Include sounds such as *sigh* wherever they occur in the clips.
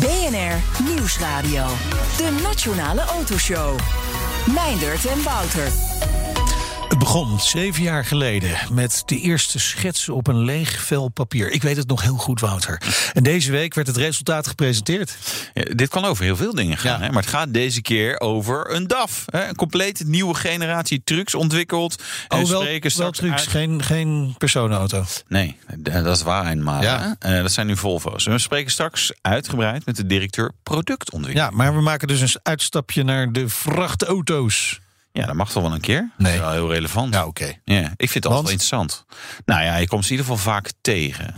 BNR Nieuwsradio. De Nationale Autoshow. Meindert en Wouter. Het begon zeven jaar geleden met de eerste schetsen op een leeg vel papier. Ik weet het nog heel goed, Wouter. En deze week werd het resultaat gepresenteerd. Ja, dit kan over heel veel dingen gaan, hè? maar het gaat deze keer over een DAF. Hè? Een compleet nieuwe generatie trucks ontwikkeld. En Oh, wel, spreken uit- geen, geen personenauto. Nee, d- dat is waar eenmaal. Ja. Eh, dat zijn nu Volvo's. We spreken straks uitgebreid met de directeur productontwikkeling. Ja, maar we maken dus een uitstapje naar de vrachtauto's. Ja, dat mag toch wel een keer? Nee. Dat is wel heel relevant. Ja, oké. Ja, ik vind het altijd wel interessant. Nou ja, je komt ze in ieder geval vaak tegen.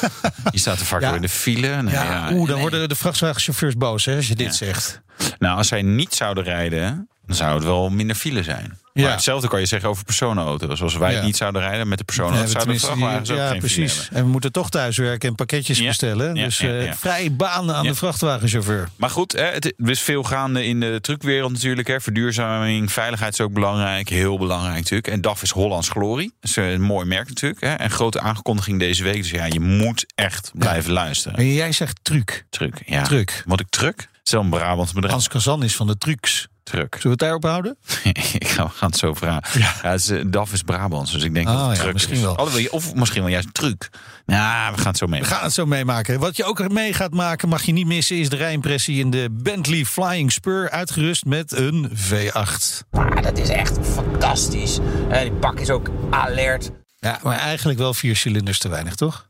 *laughs* je staat er vaak Ja. door in de file. Nou, Ja, ja, oeh, dan en- worden de vrachtwagenchauffeurs boos hè, als je dit zegt. Nou, als zij niet zouden rijden, dan zou het wel minder file zijn. Ja. Maar hetzelfde kan je zeggen over personenauto's. Als wij Ja. niet zouden rijden met de We personenauto's, zouden de tenminste vrachtwagens ook ja, geen precies. En we moeten toch thuiswerken en pakketjes Ja. bestellen. Dus eh vrij banen aan de vrachtwagenchauffeur. Maar goed, hè, het er is veel gaande in de truckwereld natuurlijk. Hè. Verduurzaming, veiligheid is ook belangrijk. Heel belangrijk natuurlijk. En DAF is Hollands glorie. Dat is een mooi merk natuurlijk. Hè. En grote aankondiging deze week. Dus ja, je moet echt blijven luisteren. En jij zegt truc. Truck, ja. Truck. Wat ik truck? Wel een Brabants bedrijf. Hans Kazan is van de trucs. Truck. Zullen we het daarop houden? *laughs* ik ga, we gaan het zo vragen. Ja. het is, eh, DAF is Brabants, dus ik denk Oh, dat het ja, truck misschien is. wel. Je- Of misschien wel juist truc. Nou, we gaan het zo mee. We gaan het zo meemaken. Wat je ook mee gaat maken, mag je niet missen, is de rijimpressie in de Bentley Flying Spur. Uitgerust met een V8. Ah, dat is echt fantastisch. Eh, die bak is ook alert. Ja, maar eigenlijk wel vier cilinders te weinig, toch?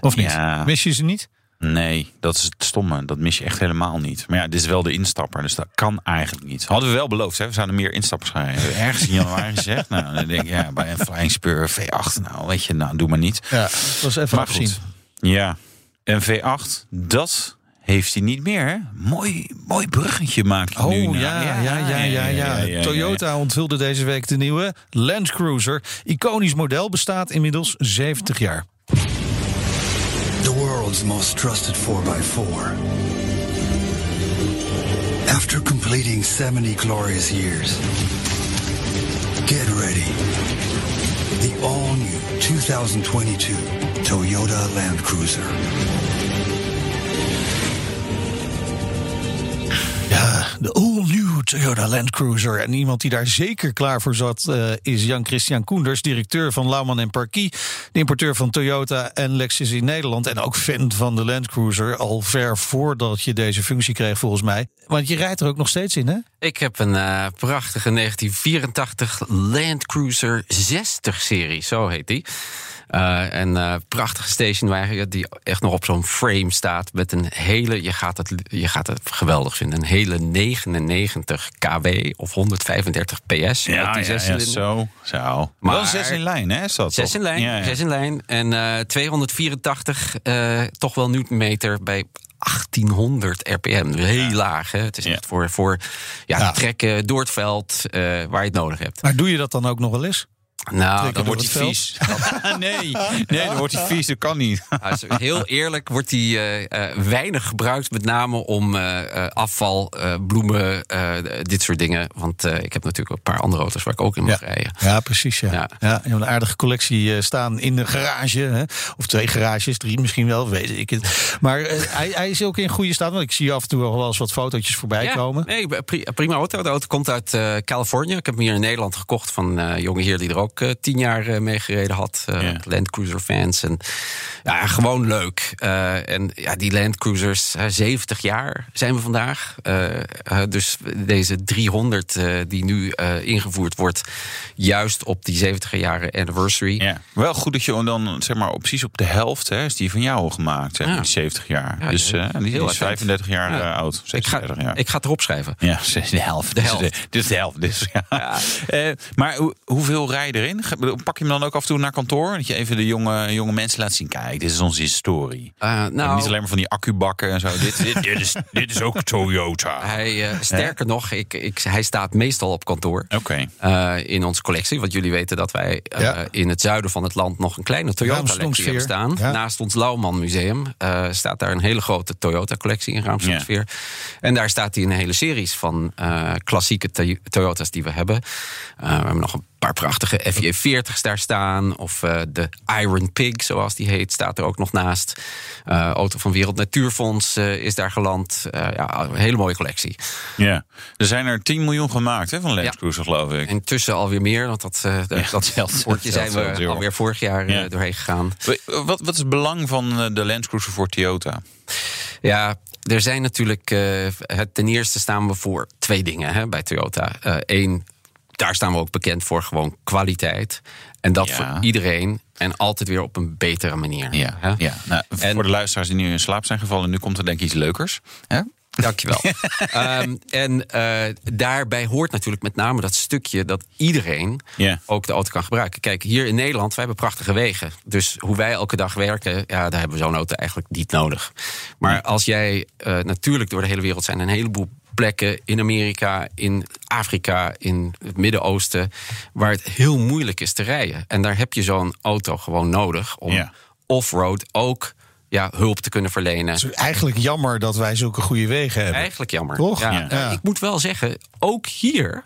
Of niet? Ja. Mis je ze niet? Nee, dat is het stomme. Dat mis je echt helemaal niet. Maar ja, dit is wel de instapper, dus dat kan eigenlijk niet. Hadden we wel beloofd, hè? we zouden meer instappers gaan. Ergens in januari *laughs* gezegd. Nou, dan denk ik, ja, bij een Flying Spur V8, nou weet je, nou doe maar niet. Ja, dat was even Maar goed, ja, een V8, dat heeft hij niet meer. Hè? Mooi, mooi bruggetje maak je nu. Oh naar- ja, ja, ja, ja, ja. ja. Toyota onthulde deze week de nieuwe Land Cruiser. Iconisch model bestaat inmiddels 70 jaar. The world's most trusted 4x4. After completing 70 glorious years, get ready. The all new 2022 Toyota Land Cruiser. Ja, de Toyota Land Cruiser. En iemand die daar zeker klaar voor zat... eh, is Jan-Christian Koenders, directeur van Lauman en Parkie... de importeur van Toyota en Lexus in Nederland... en ook fan van de Land Cruiser... al ver voordat je deze functie kreeg, volgens mij. Want je rijdt er ook nog steeds in, hè? Ik heb een eh, prachtige 1984 Land Cruiser 60-serie, zo heet die. Eh, een eh, prachtige stationwagen die echt nog op zo'n frame staat... met een hele, je gaat, het, je gaat het geweldig vinden... een hele 99 kW of 135 PS met Ja, die ja, ja, zo. zo. Maar- Wel zes in lijn, hè? Is dat Zes toch? in lijn, Ja, ja. zes in lijn. En eh 284 eh, toch wel newtonmeter bij 1800 rpm. Dus heel laag. Hè? Het is Ja. echt voor, voor ja, Ja. trekken door het veld eh, waar je het nodig hebt. Maar doe je dat dan ook nog wel eens? Nou, Dan wordt hij vies. *laughs* nee, nee, dan wordt hij vies. Dat kan niet. *laughs* Is- heel eerlijk wordt die eh, eh, weinig gebruikt, met name om eh, afval, bloemen, dit soort dingen. Want ik heb natuurlijk een paar andere auto's waar ik ook in mag rijden. Ja, precies. Ja. Ja. Ja. je hebt een aardige collectie staan in de garage. Hè? Of twee garages, drie misschien wel, weet ik het. Maar hij, hij is ook in goede staat. Want ik zie af en toe wel eens wat fotootjes voorbij Ja, komen. Nee, pri- prima auto. De auto komt uit Californië. Ik heb hem hier in Nederland gekocht van een jonge heer die er ook eh, tien jaar eh, mee gereden had. Ja. Land Cruiser fans. En ja, gewoon leuk. Eh, en ja, die Land Cruisers, eh, 70 jaar zijn we vandaag. Dus deze 300 eh, die nu ingevoerd wordt, juist op die 70 jaren anniversary. Ja. Wel goed dat je dan zeg maar precies op de helft hè, is die van jou gemaakt, Ja. die 70 jaar. Ja, dus die is attent. 35 jaar Ja. oud. Ik ga, 36 jaar. ik ga het erop schrijven. Ja, *laughs* de helft. De helft. Dit is de helft. Dus, ja. Maar hoe- hoeveel rijden erin? Pak je hem dan ook af en toe naar kantoor? Dat je even de jonge, jonge mensen laat zien. Kijk, dit is onze historie. Eh, nou, niet alleen maar van die accubakken en zo. *laughs* dit, dit, dit, is, dit is ook Toyota. hij, eh, sterker nog, ik, ik, hij staat meestal op kantoor. Oké. eh, in onze collectie. Want jullie weten dat wij Ja. in het zuiden van het land nog een kleine Toyota-collectie hebben staan. Ja. Naast ons Lauwman Museum eh, staat daar een hele grote Toyota-collectie in Raamsdonksfeer. En daar staat hij in een hele series van eh, klassieke Toy- Toyota's die we hebben. Eh, we hebben nog een paar prachtige FJ40's daar staan. Of eh, de Iron Pig, zoals die heet, staat er ook nog naast. Eh, auto van Wereld Natuurfonds eh, is daar geland. Ja, een hele mooie collectie. Ja. Er zijn er 10 miljoen gemaakt hè, van Land Ja. Cruiser, geloof ik. Intussen alweer meer, want dat, eh, dat *laughs* zijn we alweer vorig jaar Ja. doorheen gegaan. Wat, wat is het belang van de Land Cruiser voor Toyota? Ja, er zijn natuurlijk. het, ten eerste staan we voor twee dingen hè, bij Toyota. Eén, daar staan we ook bekend voor gewoon kwaliteit. En dat Ja. voor iedereen. En altijd weer op een betere manier. Ja, hè? ja. Nou, En- voor de luisteraars die nu in slaap zijn gevallen, nu komt er denk ik iets leukers. Hè? Dankjewel. *laughs* Ehm en eh, daarbij hoort natuurlijk met name dat stukje dat iedereen ook de auto kan gebruiken. Kijk, hier in Nederland, wij hebben prachtige wegen. Dus hoe wij elke dag werken, ja, daar hebben we zo'n auto eigenlijk niet nodig. Maar als jij eh, natuurlijk door de hele wereld zijn een heleboel plekken in Amerika, in Afrika, in het Midden-Oosten, waar het heel moeilijk is te rijden. En daar heb je zo'n auto gewoon nodig om Ja. off-road ook ja, hulp te kunnen verlenen. Het is eigenlijk jammer dat wij zulke goede wegen hebben. Eigenlijk jammer. Toch? Ja. Ja. Nou, Ja. Ik moet wel zeggen, ook hier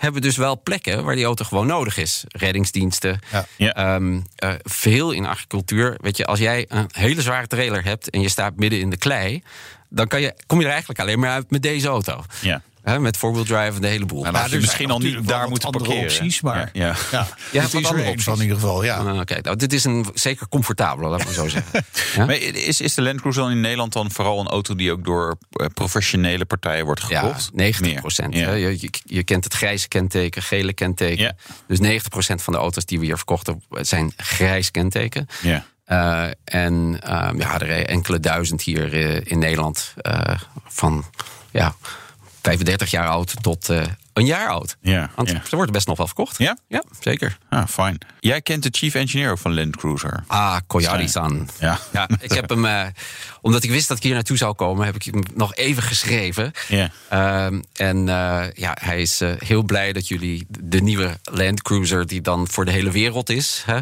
hebben we dus wel plekken waar die auto gewoon nodig is. Reddingsdiensten. Ja. Ja. Ehm, eh, veel in agricultuur. Weet je, als jij een hele zware trailer hebt en je staat midden in de klei, dan kan je, kom je er eigenlijk alleen maar uit met deze auto. Ja. Met four-wheel drive en de hele boel. Nou, er misschien al niet daar moeten andere parkeren. opties, maar- Ja, ja. Ja, Ja, is er andere opties. van in ieder geval. Ja. Ah, Oké, nou, dit is een zeker comfortabele, laat maar zo zeggen. *laughs* Ja? Maar is, is de Land Cruiser dan in Nederland dan vooral een auto die ook door eh, professionele partijen wordt Ja, gekocht? 90 procent. Je, je, je kent het grijze kenteken, gele kenteken. Ja. Dus 90 procent van de auto's die we hier verkochten zijn grijs kenteken. Ja. Eh, en ehm, ja, er enkele duizend hier eh, in Nederland eh, van ja, 35 jaar oud tot eh, een jaar oud. Ja, Want ja. ze worden best nog wel verkocht. Ja? Ja, zeker. Ah, fijn. Jij kent de chief engineer van Land Cruiser. Ah, Koyari-san. Ja. Ja, ik heb hem, eh, omdat ik wist dat ik hier naartoe zou komen, heb ik hem nog even geschreven. Ja. Ehm, en eh, ja, hij is heel blij dat jullie de nieuwe Land Cruiser, die dan voor de hele wereld is, hè,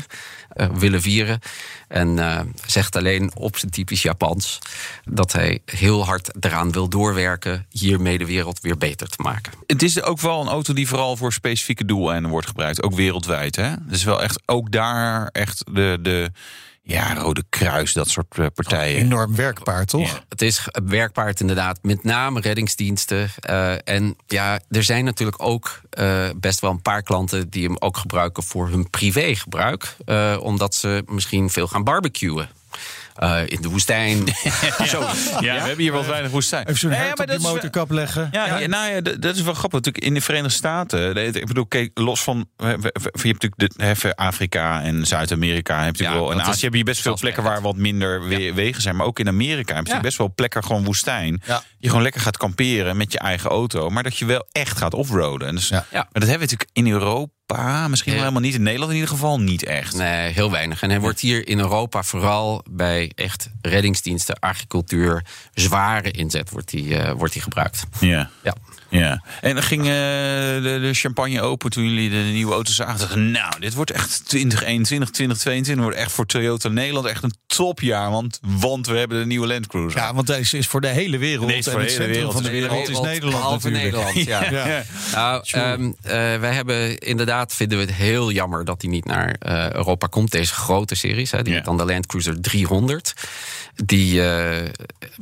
willen vieren. En eh, zegt alleen op zijn typisch Japans dat hij heel hard eraan wil doorwerken hiermee de wereld weer beter te maken. Het is ook wel een auto die vooral voor specifieke doeleinden wordt gebruikt. Ook wereldwijd. Hè? Dus wel echt ook daar echt de, de ja, Rode Kruis, dat soort eh, partijen. Enorm werkpaard, toch? Het is werkpaard inderdaad, met name reddingsdiensten. Eh, en ja, er zijn natuurlijk ook eh, best wel een paar klanten die hem ook gebruiken voor hun privégebruik. Eh, omdat ze misschien veel gaan barbecuen. Eh, in de woestijn. *laughs* Zo. Ja, we hebben hier wel weinig woestijn. Even zo'n hert op je dat is wel- motorkap leggen. Ja, ja, nou ja, dat dat is wel grappig. Natuurlijk in de Verenigde Staten. Ik bedoel, kijk, los van. Je hebt natuurlijk de, even Afrika en Zuid-Amerika. Heb je Ja, wel. En Azië heb je best veel plekken waar wat minder we- wegen zijn. Maar ook in Amerika heb je Ja. best wel plekken gewoon woestijn. Ja. Je gewoon lekker gaat kamperen met je eigen auto. Maar dat je wel echt gaat offroaden. En Dus, Ja. Ja. Maar dat hebben we natuurlijk in Europa. Misschien wel helemaal niet. In Nederland in ieder geval niet echt. Nee, heel weinig. En hij wordt hier in Europa vooral bij echt reddingsdiensten, agricultuur, zware inzet wordt die, eh, wordt gebruikt. Ja. Ja. Ja, en dan ging eh, de, de champagne open toen jullie de nieuwe auto's zagen. Nou, dit wordt echt 2021, 2022 wordt echt voor Toyota Nederland echt een topjaar. Want, want we hebben de nieuwe Land Cruiser. Ja, want deze is voor de hele wereld. Deze is voor en de het hele centrum wereld. van de wereld is Nederland natuurlijk. Nederland, ja. *laughs* Ja. Nou, ehm, eh, wij hebben inderdaad vinden we het heel jammer dat hij niet naar eh, Europa komt. Deze grote series, hè, die Ja. dan de Land Cruiser 300. Die, eh,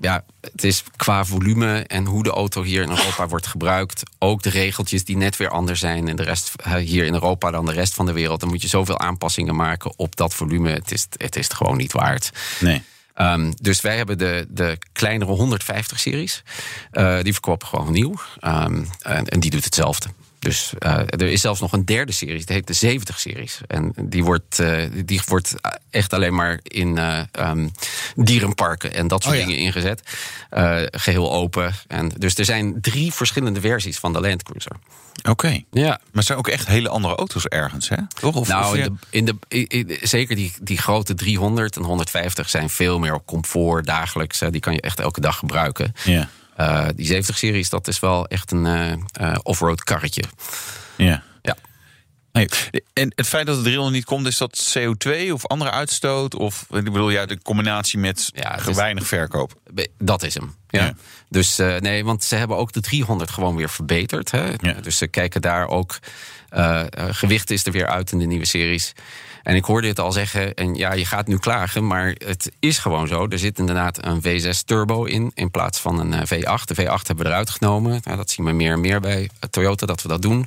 ja, het is qua volume en hoe de auto hier in Europa wordt gebruikt. Ook de regeltjes die net weer anders zijn in de rest eh, hier in Europa dan de rest van de wereld. Dan moet je zoveel aanpassingen maken op dat volume. Het is het, is het gewoon niet waard. Nee. Ehm, dus wij hebben de, de kleinere 150-series. die verkopen gewoon nieuw. Ehm, en, en die doet hetzelfde. Dus eh, er is zelfs nog een derde serie, het heet de 70-series. En die wordt, eh, die wordt echt alleen maar in eh, ehm, dierenparken en dat soort Oh ja. dingen ingezet. Eh, geheel open. En, dus er zijn drie verschillende versies van de Land Cruiser. Oké. Ja. Maar het zijn ook echt hele andere auto's ergens, hè? Toch? Of, of Nou, in de, in de, zeker die, die grote 300 en 150 zijn veel meer op comfort dagelijks. Die kan je echt elke dag gebruiken. Ja. Eh, die 70-series, dat is wel echt een eh, eh, off-road karretje. Ja. Nee. En het feit dat de 300 niet komt, is dat CO2 of andere uitstoot? Of ik bedoel, ja, de combinatie met Ja, het is- weinig verkoop. Dat is hem. Ja. Ja. Dus eh, nee, want ze hebben ook de 300 gewoon weer verbeterd. Hè? Ja. Dus ze kijken daar ook. eh, eh, gewicht is er weer uit in de nieuwe series. En ik hoorde het al zeggen, en ja, je gaat nu klagen, maar het is gewoon zo. Er zit inderdaad een V6 Turbo in, in plaats van een eh, V8. De V8 hebben we eruit genomen. Nou, dat zien we meer en meer bij Toyota dat we dat doen.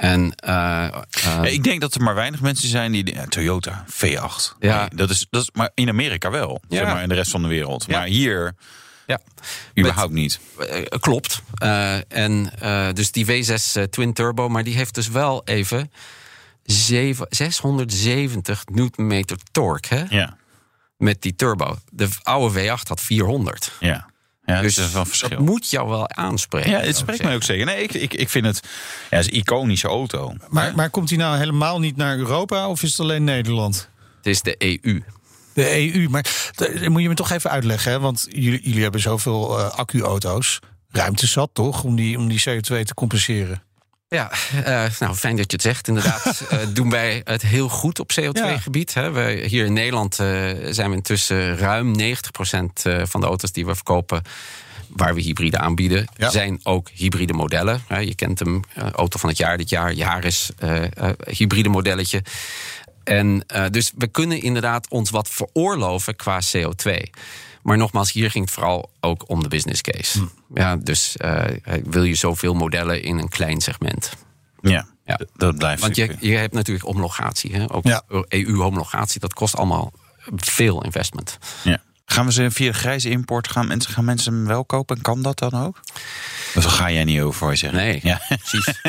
En eh, eh, ik denk dat er maar weinig mensen zijn die... Ja, Toyota, V8. Ja. Nee, dat is, dat is, maar in Amerika wel, Ja. zeg maar, in de rest van de wereld. Ja. Maar hier ja, überhaupt niet. Eh, klopt. En dus die V6 eh, Twin Turbo, maar die heeft dus wel even zeven- 670 newtonmeter torque hè, Ja, met die turbo. De oude V8 had 400. ja. Ja, Dus dat is wel een verschil. dat moet jou wel aanspreken. Ja, het spreekt mij ook zeker. Nee, ik, ik, ik vind het... Ja, het is een iconische auto. Maar, maar komt hij nou helemaal niet naar Europa of is het alleen Nederland? Het is de EU. De EU, maar dat moet je me toch even uitleggen, hè? want jullie, jullie hebben zoveel eh, accu-auto's. Ruimte zat toch om die, om die CO2 te compenseren? Ja, eh, nou fijn dat je het zegt. Inderdaad, *laughs* eh, doen wij het heel goed op CO2-gebied. hè. Wij Hier in Nederland eh, zijn we intussen ruim 90% eh, van de auto's die we verkopen. Waar we hybride aanbieden, Ja. zijn ook hybride modellen. Je kent hem, auto van het jaar dit jaar, eh, hybride modelletje. En dus we kunnen inderdaad ons wat veroorloven qua CO2. Maar nogmaals, hier ging het vooral ook om de business case. Ja, dus eh, wil je zoveel modellen in een klein segment? Ja, Ja. dat blijft Want je, je hebt natuurlijk homologatie. Hè? Ook Ja. EU-homologatie, dat kost allemaal veel investment. Ja. Gaan we ze via grijze import, gaan mensen, gaan mensen hem wel kopen? En kan dat dan ook? Of ga jij niet over voor je zeggen? Nee, Ja. precies.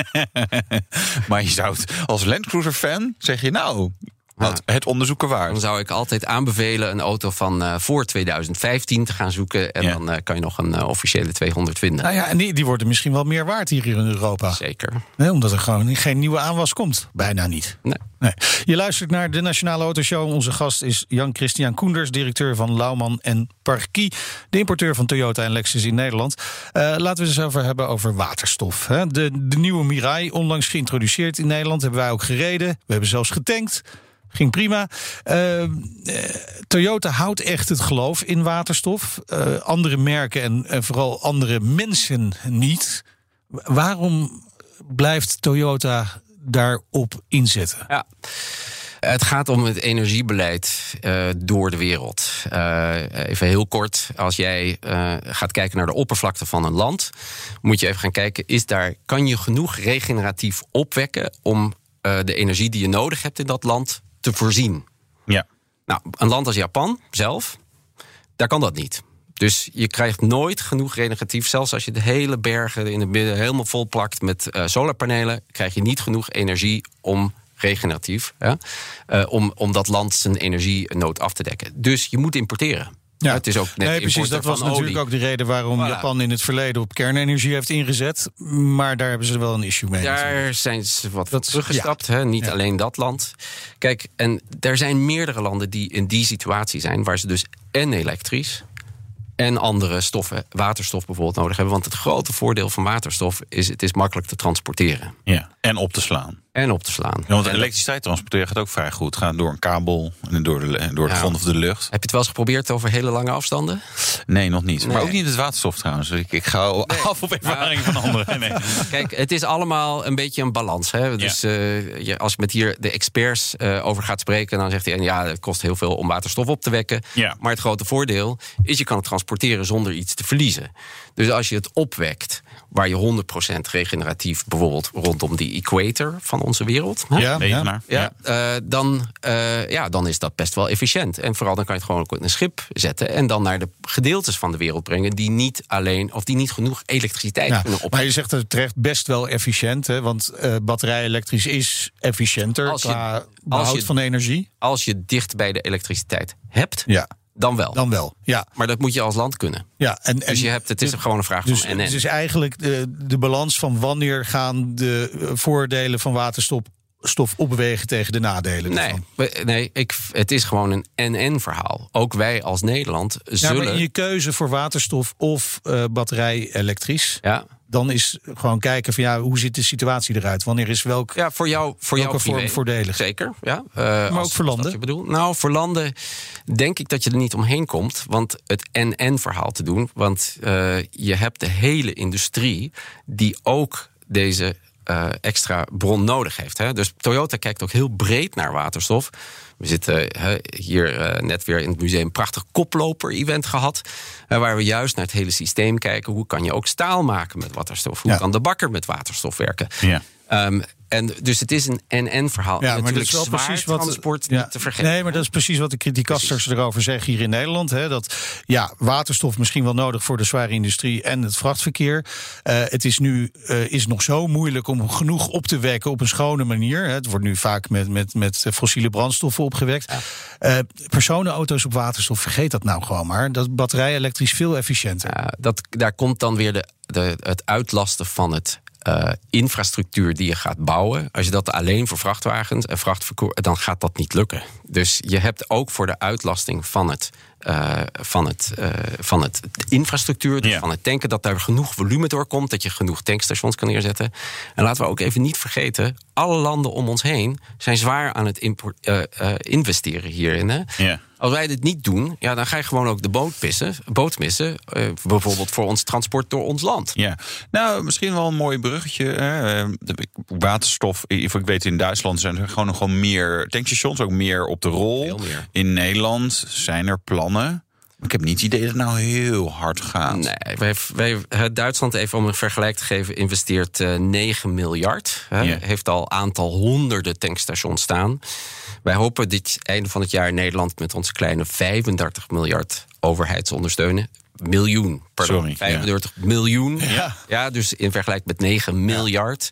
*laughs* maar je zou het als Land Cruiser fan, zeg je nou, wat, het onderzoeken Dan waard. zou ik altijd aanbevelen een auto van eh, voor 2015 te gaan zoeken. En Ja. dan eh, kan je nog een eh, officiële 200 vinden. Nou ja, en die, die worden misschien wel meer waard hier in Europa. Zeker. Nee, omdat er gewoon geen nieuwe aanwas komt. Bijna niet. Nee. Nee. Je luistert naar de Nationale Autoshow. Onze gast is Jan-Christian Koenders, directeur van Lauman en Parkie, de importeur van Toyota en Lexus in Nederland. Laten we het eens over hebben over waterstof. Hè. De, de nieuwe Mirai, onlangs geïntroduceerd in Nederland, hebben wij ook gereden. We hebben zelfs getankt. Ging prima. Eh, eh, Toyota houdt echt het geloof in waterstof. Eh, andere merken en, vooral andere mensen niet. Waarom blijft Toyota daarop inzetten? Ja. Het gaat om het energiebeleid door de wereld. Even heel kort, als jij gaat kijken naar de oppervlakte van een land, moet je even gaan kijken: is daar, kan je genoeg regeneratief opwekken om de energie die je nodig hebt in dat land te voorzien? Ja. Nou, een land als Japan zelf, daar kan dat niet. Dus je krijgt nooit genoeg regeneratief. Zelfs als je de hele bergen in het midden helemaal vol plakt met eh, solarpanelen, krijg je niet genoeg energie om regeneratief, hè, eh, om, om dat land zijn energienood af te dekken. Dus je moet importeren. Ja. Het is ook net nee, precies. Dat was natuurlijk olie. ook de reden waarom Voilà. Japan in het verleden op kernenergie heeft ingezet. Maar daar hebben ze wel een issue mee. natuurlijk. Daar zijn ze wat Dat- teruggestapt. Hè? Niet Ja. alleen dat land. Kijk, en er zijn meerdere landen die in die situatie zijn, waar ze dus en elektrisch en andere stoffen, waterstof bijvoorbeeld, nodig hebben. Want het grote voordeel van waterstof is: het is makkelijk te transporteren ja. En op te slaan. En op te slaan. Ja, want elektriciteit transporteren gaat ook vrij goed. Gaat door een kabel en door de, door de Ja. grond of de lucht. Heb je het wel eens geprobeerd over hele lange afstanden? Nee, nog niet. Maar ook niet het waterstof trouwens. Dus Ik, ik ga af op ervaring van anderen. *laughs* Nee. Kijk, het is allemaal een beetje een balans. Hè? Dus eh, je, als je met hier de experts eh, over gaat spreken, dan zegt hij: ja, het kost heel veel om waterstof op te wekken. Ja. Maar het grote voordeel is je kan het transporteren zonder iets te verliezen. Dus als je het opwekt waar je 100% regeneratief, bijvoorbeeld rondom die equator van onze wereld. hè? Ja, ja. Eh, dan, eh, ja, dan is dat best wel efficiënt. En vooral dan kan je het gewoon ook in een schip zetten. En dan naar de gedeeltes van de wereld brengen die niet alleen of die niet genoeg elektriciteit Ja, kunnen op. maar je zegt het terecht best wel efficiënt. Hè? Want eh batterij elektrisch is efficiënter Als je- qua behoud je- van energie. Als je dicht bij de elektriciteit hebt, Ja, dan wel. dan wel. Ja, Maar dat moet je als land kunnen. ja. En, en, Dus je hebt, het is gewoon een vraag dus, van NN. het is eigenlijk de, de balans van wanneer gaan de eh, voordelen van waterstof stof opwegen tegen de nadelen. Nee, we- nee ik, het is gewoon een NN-verhaal. Ook wij als Nederland Ja, zullen. maar in je keuze voor waterstof of eh, batterij elektrisch, ja, dan is gewoon kijken van ja, hoe ziet de situatie eruit? Wanneer is welk ja, voor jou, voor welke jou vorm voordelig? Zeker, ja. maar ook voor landen? Je bedoelt. Nou, voor landen denk ik dat je er niet omheen komt. Want het NN-verhaal te doen. Want eh, je hebt de hele industrie die ook deze eh, extra bron nodig heeft. Hè? Dus Toyota kijkt ook heel breed naar waterstof. We zitten hè, hier eh, net weer in het museum een prachtig koploper-event gehad. Eh, waar we juist naar het hele systeem kijken. Hoe kan je ook staal maken met waterstof? Hoe Ja. kan de bakker met waterstof werken? Ja. Ehm, en dus het is een NN-verhaal. Ja, en maar dat is wel precies wat transport ja, niet te vergeten. Nee, maar dat is precies wat de criticasters erover zeggen hier in Nederland. Hè, dat ja, waterstof misschien wel nodig voor de zware industrie en het vrachtverkeer. Eh, het is nu eh, is nog zo moeilijk om genoeg op te wekken op een schone manier. Hè. Het wordt nu vaak met, met, met fossiele brandstoffen opgewekt. Eh, personenauto's op waterstof, vergeet dat nou gewoon maar. Dat batterij elektrisch veel efficiënter. Dat, daar komt dan weer de, de, het uitlasten van het eh, infrastructuur die je gaat bouwen. Als je dat alleen voor vrachtwagens en vrachtvervoer, dan gaat dat niet lukken. Dus je hebt ook voor de uitlasting van het, eh, van het, eh, van het infrastructuur, dus Ja. van het tanken, dat daar genoeg volume doorkomt, dat je genoeg tankstations kan neerzetten. En laten we ook even niet vergeten, alle landen om ons heen zijn zwaar aan het import, eh, investeren hierin. Hè? Ja. Als wij dit niet doen, ja, dan ga je gewoon ook de boot, pissen, boot missen. bijvoorbeeld voor ons transport door ons land. Ja, nou, misschien wel een mooi bruggetje. Hè. Eh, de- Waterstof, ik ik weet in Duitsland zijn er gewoon nog wel meer tankstations, ook meer op de rol. In Nederland zijn er plannen. Ik heb niet het idee dat het nou heel hard gaat. Nee, wij, wij, eh, Duitsland, even om een vergelijk te geven, investeert eh, 9 miljard. Hè. Heeft al aantal honderden tankstations staan. Wij hopen dit einde van het jaar in Nederland met onze kleine 35 miljard overheidsondersteunen. Miljoen, pardon. Sorry, ja. 35 miljoen. Ja. ja, dus in vergelijking met 9 miljard.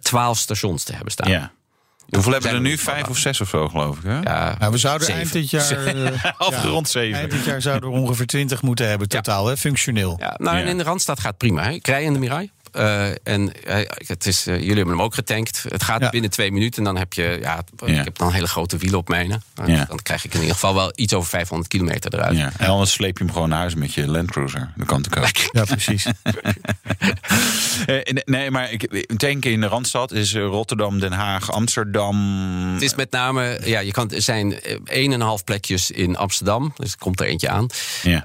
12 stations te hebben staan. Ja. Hoeveel hebben we er nu? Vijf of zes of zo, geloof ik. Hè? Ja, Nou, we zouden zeven. eind dit jaar. eh, *laughs* Afgerond zeven. Eind dit jaar zouden we ongeveer 20 moeten hebben, totaal, hè, functioneel. Ja, nou, en Ja. in de Randstad gaat prima. Hè. Ik rij in de Mirai. Eh, en eh, het is, eh, jullie hebben hem ook getankt. Het gaat Ja. binnen twee minuten. En dan heb je, ja, Ja. ik heb dan hele grote wielen op mijne. Ja. Dan krijg ik in ieder geval wel iets over 500 kilometer eruit. Ja. En anders sleep je hem gewoon naar huis met je Land Cruiser. Dat kan natuurlijk ook. Ja, precies. *laughs* Nee, maar ik, tanken in de Randstad is Rotterdam, Den Haag, Amsterdam. Het is met name, ja, je kan, er zijn eh, één en een half plekjes in Amsterdam. Dus er komt er eentje aan. Ja.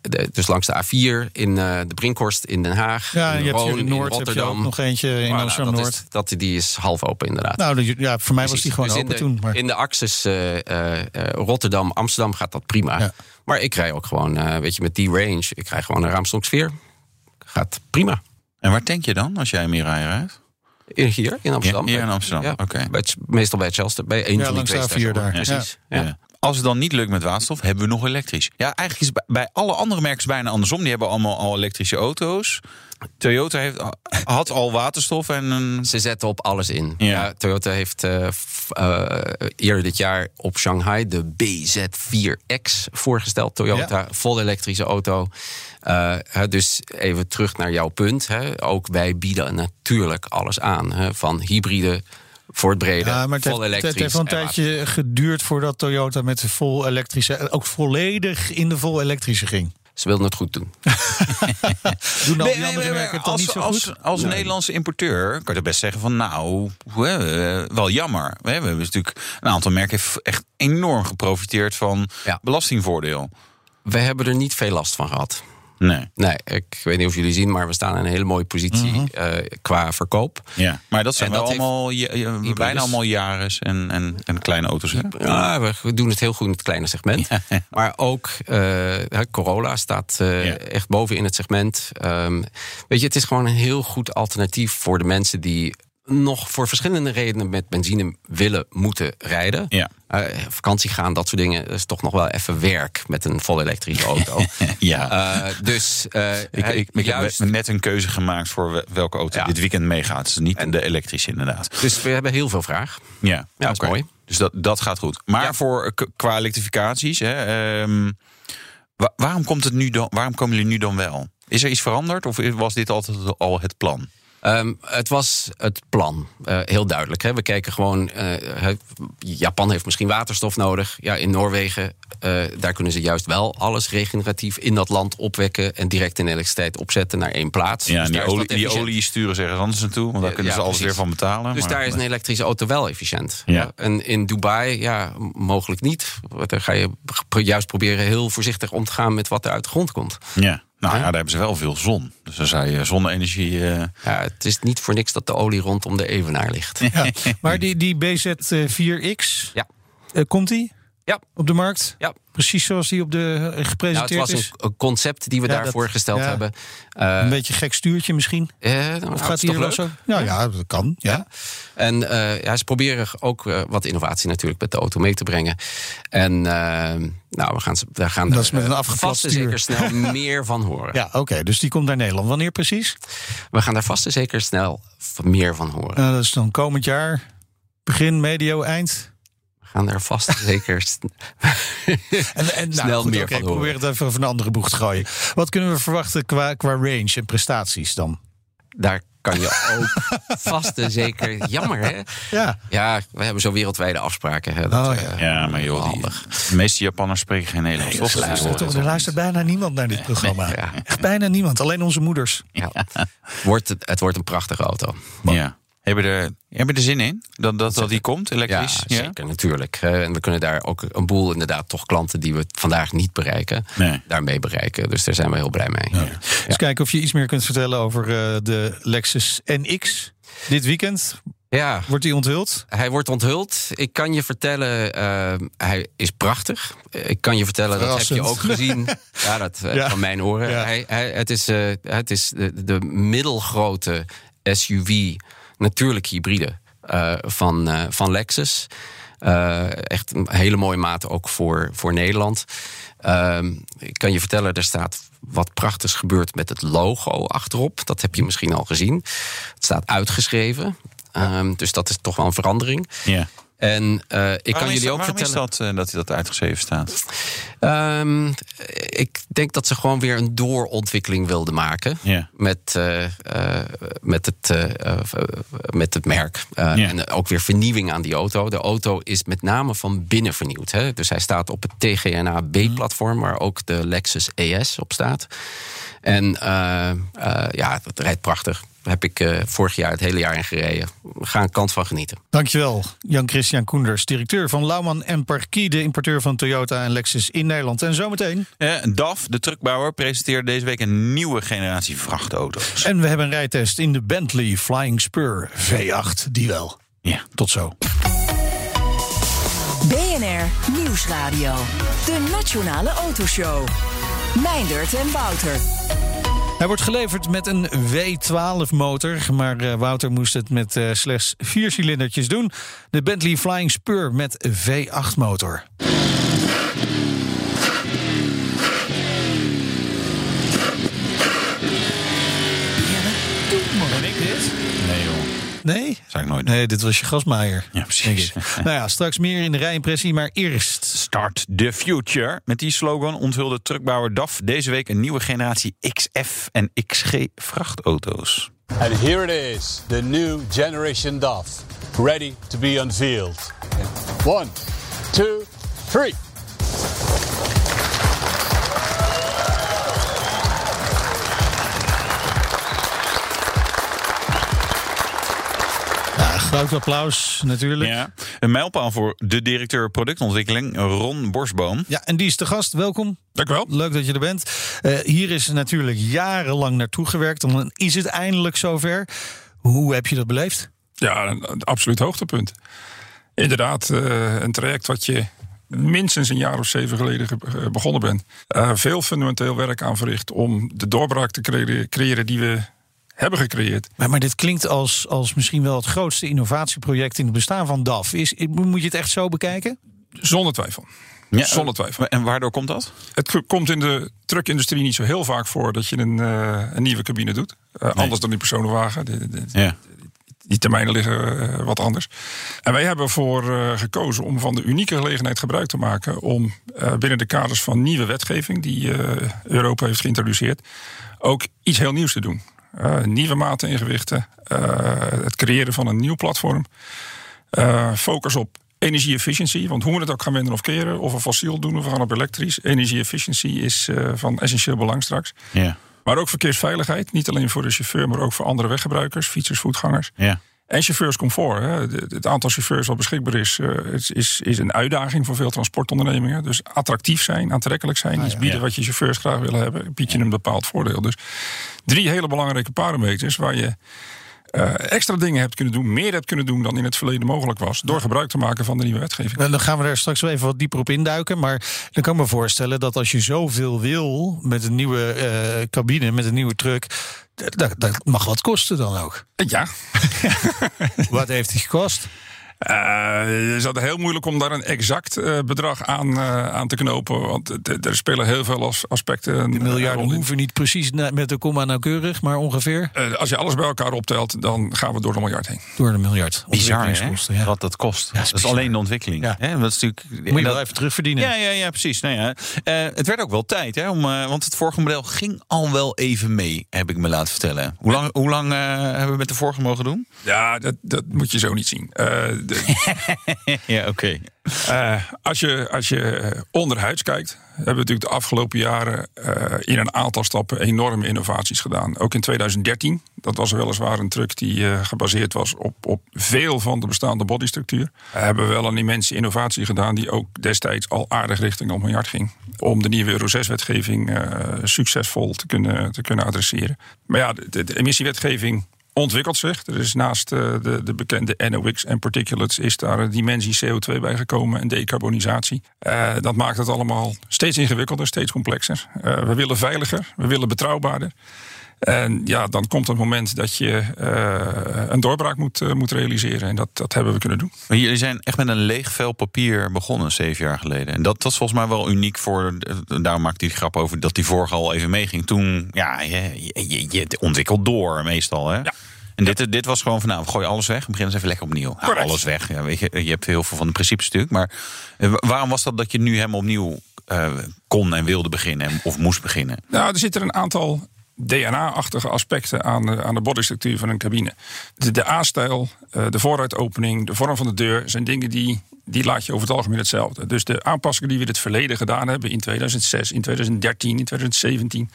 De- dus langs de A4 in de Brinkhorst in Den Haag. Ja, en in je hebt hier in Noord heb je Rotterdam. ook nog eentje in Voilà, Amsterdam dat Noord. Is, dat, die is half open inderdaad. Nou, de- ja, voor mij was die gewoon Dus open in de, toen. Maar... In de Axis eh, eh, eh, Rotterdam, Amsterdam gaat dat prima. Ja. Maar ik rij ook gewoon, eh, weet je, met die range. Ik rij gewoon naar Raamsdonksveer. Gaat prima. En waar tank je dan als jij Mirai rijdt? In- Hier in Amsterdam. Ja, hier in Amsterdam, oké. Meestal bij het Shell, bij een Ja, van die twee de A4 stations. daar. Precies. Ja. Ja. Ja. Als het dan niet lukt met waterstof, hebben we nog elektrisch. Ja, eigenlijk is bij- bij alle andere merken bijna andersom. Die hebben allemaal al elektrische auto's. Toyota heeft, had al waterstof en een... Ze zetten op alles in. Ja. Ja. Toyota heeft eh, eh, eerder dit jaar op Shanghai de BZ4X voorgesteld. Toyota, vol elektrische auto. Eh, dus even terug naar jouw punt. Hè. Ook wij bieden natuurlijk alles aan. Hè, van hybride voor het brede, Ja, maar het vol heeft, het elektrisch. heeft wel een en tijdje geduurd voordat Toyota met de vol elektrische, ook volledig in de vol elektrische ging. Ze wilden het goed doen. *laughs* Doen die nee, andere merken als, niet zo als, goed? als Nederlandse importeur kan je best zeggen van nou, eh, wel jammer. We hebben natuurlijk een aantal merken heeft echt enorm geprofiteerd van Ja. belastingvoordeel. We hebben er niet veel last van gehad. Nee. Nee, ik weet niet of jullie zien, maar we staan in een hele mooie positie eh, qua verkoop. Ja, maar dat zijn wel dat allemaal, hybrides. bijna allemaal Jaris en, en, en kleine auto's. Hè? Ja, we- doen het heel goed in het kleine segment. Maar ook hè, Corolla staat eh, Ja. echt boven in het segment. Ehm, weet je, het is gewoon een heel goed alternatief voor de mensen die nog voor verschillende redenen met benzine willen moeten rijden. Ja. Eh, vakantie gaan, dat soort dingen, is toch nog wel even werk met een vol elektrische auto. *laughs* Ja. Eh, dus eh, Ik, ik, ik juist, heb net een keuze gemaakt voor we- welke auto Ja. dit weekend meegaat. Dus niet de elektrische inderdaad. dus we hebben heel veel vraag. Ja, Ja, dat is oké. mooi. Dus dat, dat gaat goed. Maar Ja. voor qua elektrificaties, hè, ehm, wa- waarom, komt het nu dan, waarom komen jullie nu dan wel? Is er iets veranderd of was dit altijd al het plan? Ehm, het was het plan, eh, heel duidelijk. Hè. We kijken gewoon, eh, Japan heeft misschien waterstof nodig. Ja, in Noorwegen, eh, daar kunnen ze juist wel alles regeneratief in dat land opwekken... en direct in elektriciteit opzetten naar één plaats. Ja, Dus en die olie, die sturen ze ergens anders naartoe. Want daar kunnen Ja, ze alles precies. weer van betalen. Dus maar- daar is een elektrische auto wel efficiënt. Ja. En in Dubai, ja, mogelijk niet. Want Daar ga je juist proberen heel voorzichtig om te gaan... met wat er uit de grond komt. Ja, nou ja, daar hebben ze wel veel zon. Dus dan zou je zonne-energie... eh, Ja, het is niet voor niks dat de olie rondom de Evenaar ligt. Ja. Maar die, die BZ4X, Ja. eh, komt die Ja. op de markt? Ja. Precies zoals die op de eh, Nou, het gepresenteerd was een, is? een concept die we Ja, daar voorgesteld ja. hebben. Eh, Een beetje gek stuurtje misschien? eh, nou, Of het gaat is hij toch er wel zo? Nou ja, dat kan. Ja. Ja. En eh, ja, ze proberen ook eh, wat innovatie natuurlijk met de auto mee te brengen. En eh, nou, we gaan, we gaan Dat er, is met een eh, vast en zeker snel *laughs* meer van horen. Ja, oké. dus die komt naar Nederland. Wanneer precies? We gaan daar vast en zeker snel meer van horen. Nou, dat is dan komend jaar. Begin, medio, eind. Gaan daar vast *laughs* zeker En, en, nou, Snel goed, meer van ik probeer het even van een andere boeg te gooien. Wat kunnen we verwachten qua, qua range en prestaties dan? daar kan je ook *laughs* vast en zeker. Jammer, hè? Ja, Ja, we hebben zo wereldwijde afspraken. Hè, dat, Oh, eh, ja. ja, maar joh, die, handig. de meeste Japanners spreken geen Nederlands. toch? er luistert, toch- er luistert bijna niemand naar dit programma. Ja. Echt bijna niemand, alleen onze moeders. Ja. Wordt, het- het wordt een prachtige auto. Ja. Hebben we er, hebben er zin in? Dat, dat, dat die komt, Ja, elektrisch? zeker, natuurlijk. Eh, En we kunnen daar ook een boel inderdaad toch klanten die we vandaag niet bereiken, Nee. daarmee bereiken. Dus daar zijn we heel blij mee. Eens kijken of je iets meer kunt vertellen over eh, de Lexus NX. Dit weekend Ja, wordt die onthuld. hij wordt onthuld. Ik kan je vertellen, eh, hij is prachtig. Ik kan je vertellen, dat heb je ook gezien. *laughs* Ja, dat Ja. van mijn oren. Ja. Hij, hij, het is, eh, het is de, de middelgrote SUV, natuurlijk hybride, eh, van, eh, van Lexus. Eh, echt een hele mooie maat ook voor, voor Nederland. Ehm, ik kan je vertellen, er staat wat prachtigs gebeurd met het logo achterop. Dat heb je misschien al gezien. Het staat uitgeschreven. Ehm, dus dat is toch wel een verandering. Ja. En eh, ik kan Waarom is jullie dat- ook waarom vertellen. is dat, eh, dat dat uitgeschreven staat? Ehm, ik denk dat ze gewoon weer een doorontwikkeling wilden maken. Met, eh, eh, met, het, eh, eh, met het merk. Eh. En ook weer vernieuwing aan die auto. De auto is met name van binnen vernieuwd. Hè? Dus hij staat op het TGNA B-platform, waar ook de Lexus ES op staat. En eh, eh, ja, het rijdt prachtig. Heb ik eh, vorig jaar het hele jaar in gereden. Ga een kant van genieten. Dankjewel, Jan-Christian Koenders, directeur van Lauman en Parkie, de importeur van Toyota en Lexus in Nederland. En zometeen. Eh, DAF, de truckbouwer, presenteert deze week een nieuwe generatie vrachtauto's. En we hebben een rijtest in de Bentley Flying Spur V8, die wel. Ja. Tot zo. BNR Nieuwsradio. De Nationale Autoshow. Meindert en Wouter. Hij wordt geleverd met een W12-motor, maar eh, Wouter moest het met eh, slechts vier cilindertjes doen. De Bentley Flying Spur met V8-motor. Nee? zou ik nooit doen. Nee, dit was je gasmaaier. Ja, precies. *laughs* Nou ja, straks meer in de rijimpressie, maar eerst... Start the future. Met die slogan onthulde truckbouwer DAF deze week een nieuwe generatie XF en XG vrachtauto's. And here it is, the new generation DAF, ready to be unveiled. One, two, three. Groot applaus natuurlijk. Ja. Ja. Een mijlpaal voor de directeur productontwikkeling, Ron Borsboom. en die is de gast. Welkom. Dank u wel. Leuk dat je er bent. Eh, hier is natuurlijk jarenlang naartoe gewerkt. Dan is het eindelijk zover. Hoe heb je dat beleefd? Ja, een, een absoluut hoogtepunt. Inderdaad, eh, een traject wat je minstens een jaar of zeven geleden ge- ge- begonnen bent. Eh, veel fundamenteel werk aan verricht om de doorbraak te creëren, creëren die we hebben gecreëerd. Maar, maar dit klinkt als, als misschien wel het grootste innovatieproject in het bestaan van DAF. Is, moet je het echt zo bekijken? Zonder twijfel. Ja, Zonder twijfel. En waardoor komt dat? Het komt in de truckindustrie niet zo heel vaak voor dat je een, eh, een nieuwe cabine doet. Eh, Anders dan die personenwagen. De- de- Ja. die termijnen liggen eh, wat anders. En wij hebben ervoor eh, gekozen om van de unieke gelegenheid gebruik te maken om eh, binnen de kaders van nieuwe wetgeving die eh, Europa heeft geïntroduceerd, ook iets heel nieuws te doen. Eh, nieuwe maten en gewichten, eh, het creëren van een nieuw platform, eh, focus op energie-efficiëntie. Want hoe we het ook gaan wenden of keren, of we fossiel doen of we gaan op elektrisch, energie-efficiëntie is van essentieel belang straks. Ja. Maar ook verkeersveiligheid, niet alleen voor de chauffeur, maar ook voor andere weggebruikers, fietsers, voetgangers. Ja. En chauffeurscomfort. Hè. Het aantal chauffeurs wat beschikbaar is, eh, is, is, is een uitdaging voor veel transportondernemingen. Dus attractief zijn, aantrekkelijk zijn, iets bieden Ja. wat je chauffeurs graag willen hebben, biedt je een bepaald voordeel. Dus drie hele belangrijke parameters waar je eh, extra dingen hebt kunnen doen, meer hebt kunnen doen dan in het verleden mogelijk was, door gebruik te maken van de nieuwe wetgeving. Nou, Dan gaan we daar straks wel even wat dieper op induiken. Maar dan kan ik me voorstellen dat als je zoveel wil met een nieuwe eh, cabine, met een nieuwe truck. Dat, dat mag wat kosten dan ook. Ja, *laughs* Wat heeft die gekost? Eh, het is altijd heel moeilijk om daar een exact eh, bedrag aan, eh, aan te knopen. Want er spelen heel veel as- aspecten. De eh, miljarden rond hoeven niet precies met de komma nauwkeurig, maar ongeveer Eh, als je alles bij elkaar optelt, dan gaan we door de miljard heen. door de miljard. Bizar, hè? Ja. Wat dat kost. Ja, is dat is bizar. alleen de ontwikkeling. Ja. Hè? Dat is natuurlijk, Moet je en wel dat- even terugverdienen. Ja, ja, ja, precies. Nou ja, eh, het werd ook wel tijd, hè, om, eh, want het vorige model ging al wel even mee, heb ik me laten vertellen. Hoe lang, hoe lang eh, hebben we met de vorige mogen doen? Ja, dat, dat moet je zo niet zien. *laughs* Ja, oké. eh, als je, als je eh, onderhuids kijkt, hebben we natuurlijk de afgelopen jaren eh, in een aantal stappen enorme innovaties gedaan. Ook in 2013, dat was weliswaar een truck die gebaseerd was op, op veel van de bestaande bodystructuur. Hebben we wel een immense innovatie gedaan die ook destijds al aardig richting een miljard ging. Om de nieuwe Euro 6-wetgeving eh, succesvol te kunnen, te kunnen adresseren. Maar ja, de, de emissiewetgeving ontwikkelt zich. Er is naast eh, de, de bekende NOx en particulates is daar een dimensie CO2 bijgekomen en decarbonisatie. Eh, dat maakt het allemaal steeds ingewikkelder, steeds complexer. Eh, we willen veiliger, we willen betrouwbaarder. En ja, dan komt het moment dat je eh, een doorbraak moet, eh, moet realiseren. En dat, dat hebben we kunnen doen. Maar jullie zijn echt met een leeg vel papier begonnen zeven jaar geleden. En dat was volgens mij wel uniek voor. Daarom maakte hij die grap over dat die vorige al even meeging. Toen, ja, je, je, je ontwikkelt door meestal. Hè? Ja. En dit, dit was gewoon van, nou, gooi alles weg. We beginnen eens even lekker opnieuw. Correct. alles weg. Ja, weet je, je hebt heel veel van de principes natuurlijk. Maar eh, waarom was dat dat je nu helemaal opnieuw eh, kon en wilde beginnen? en- Of moest beginnen? Nou, er zitten een aantal DNA-achtige aspecten aan de, aan de bodystructuur van een cabine. De, de A-stijl, eh, de vooruitopening, de vorm van de deur zijn dingen die, die laat je over het algemeen hetzelfde. Dus de aanpassingen die we in het verleden gedaan hebben, in 2006, in 2013, in 2017,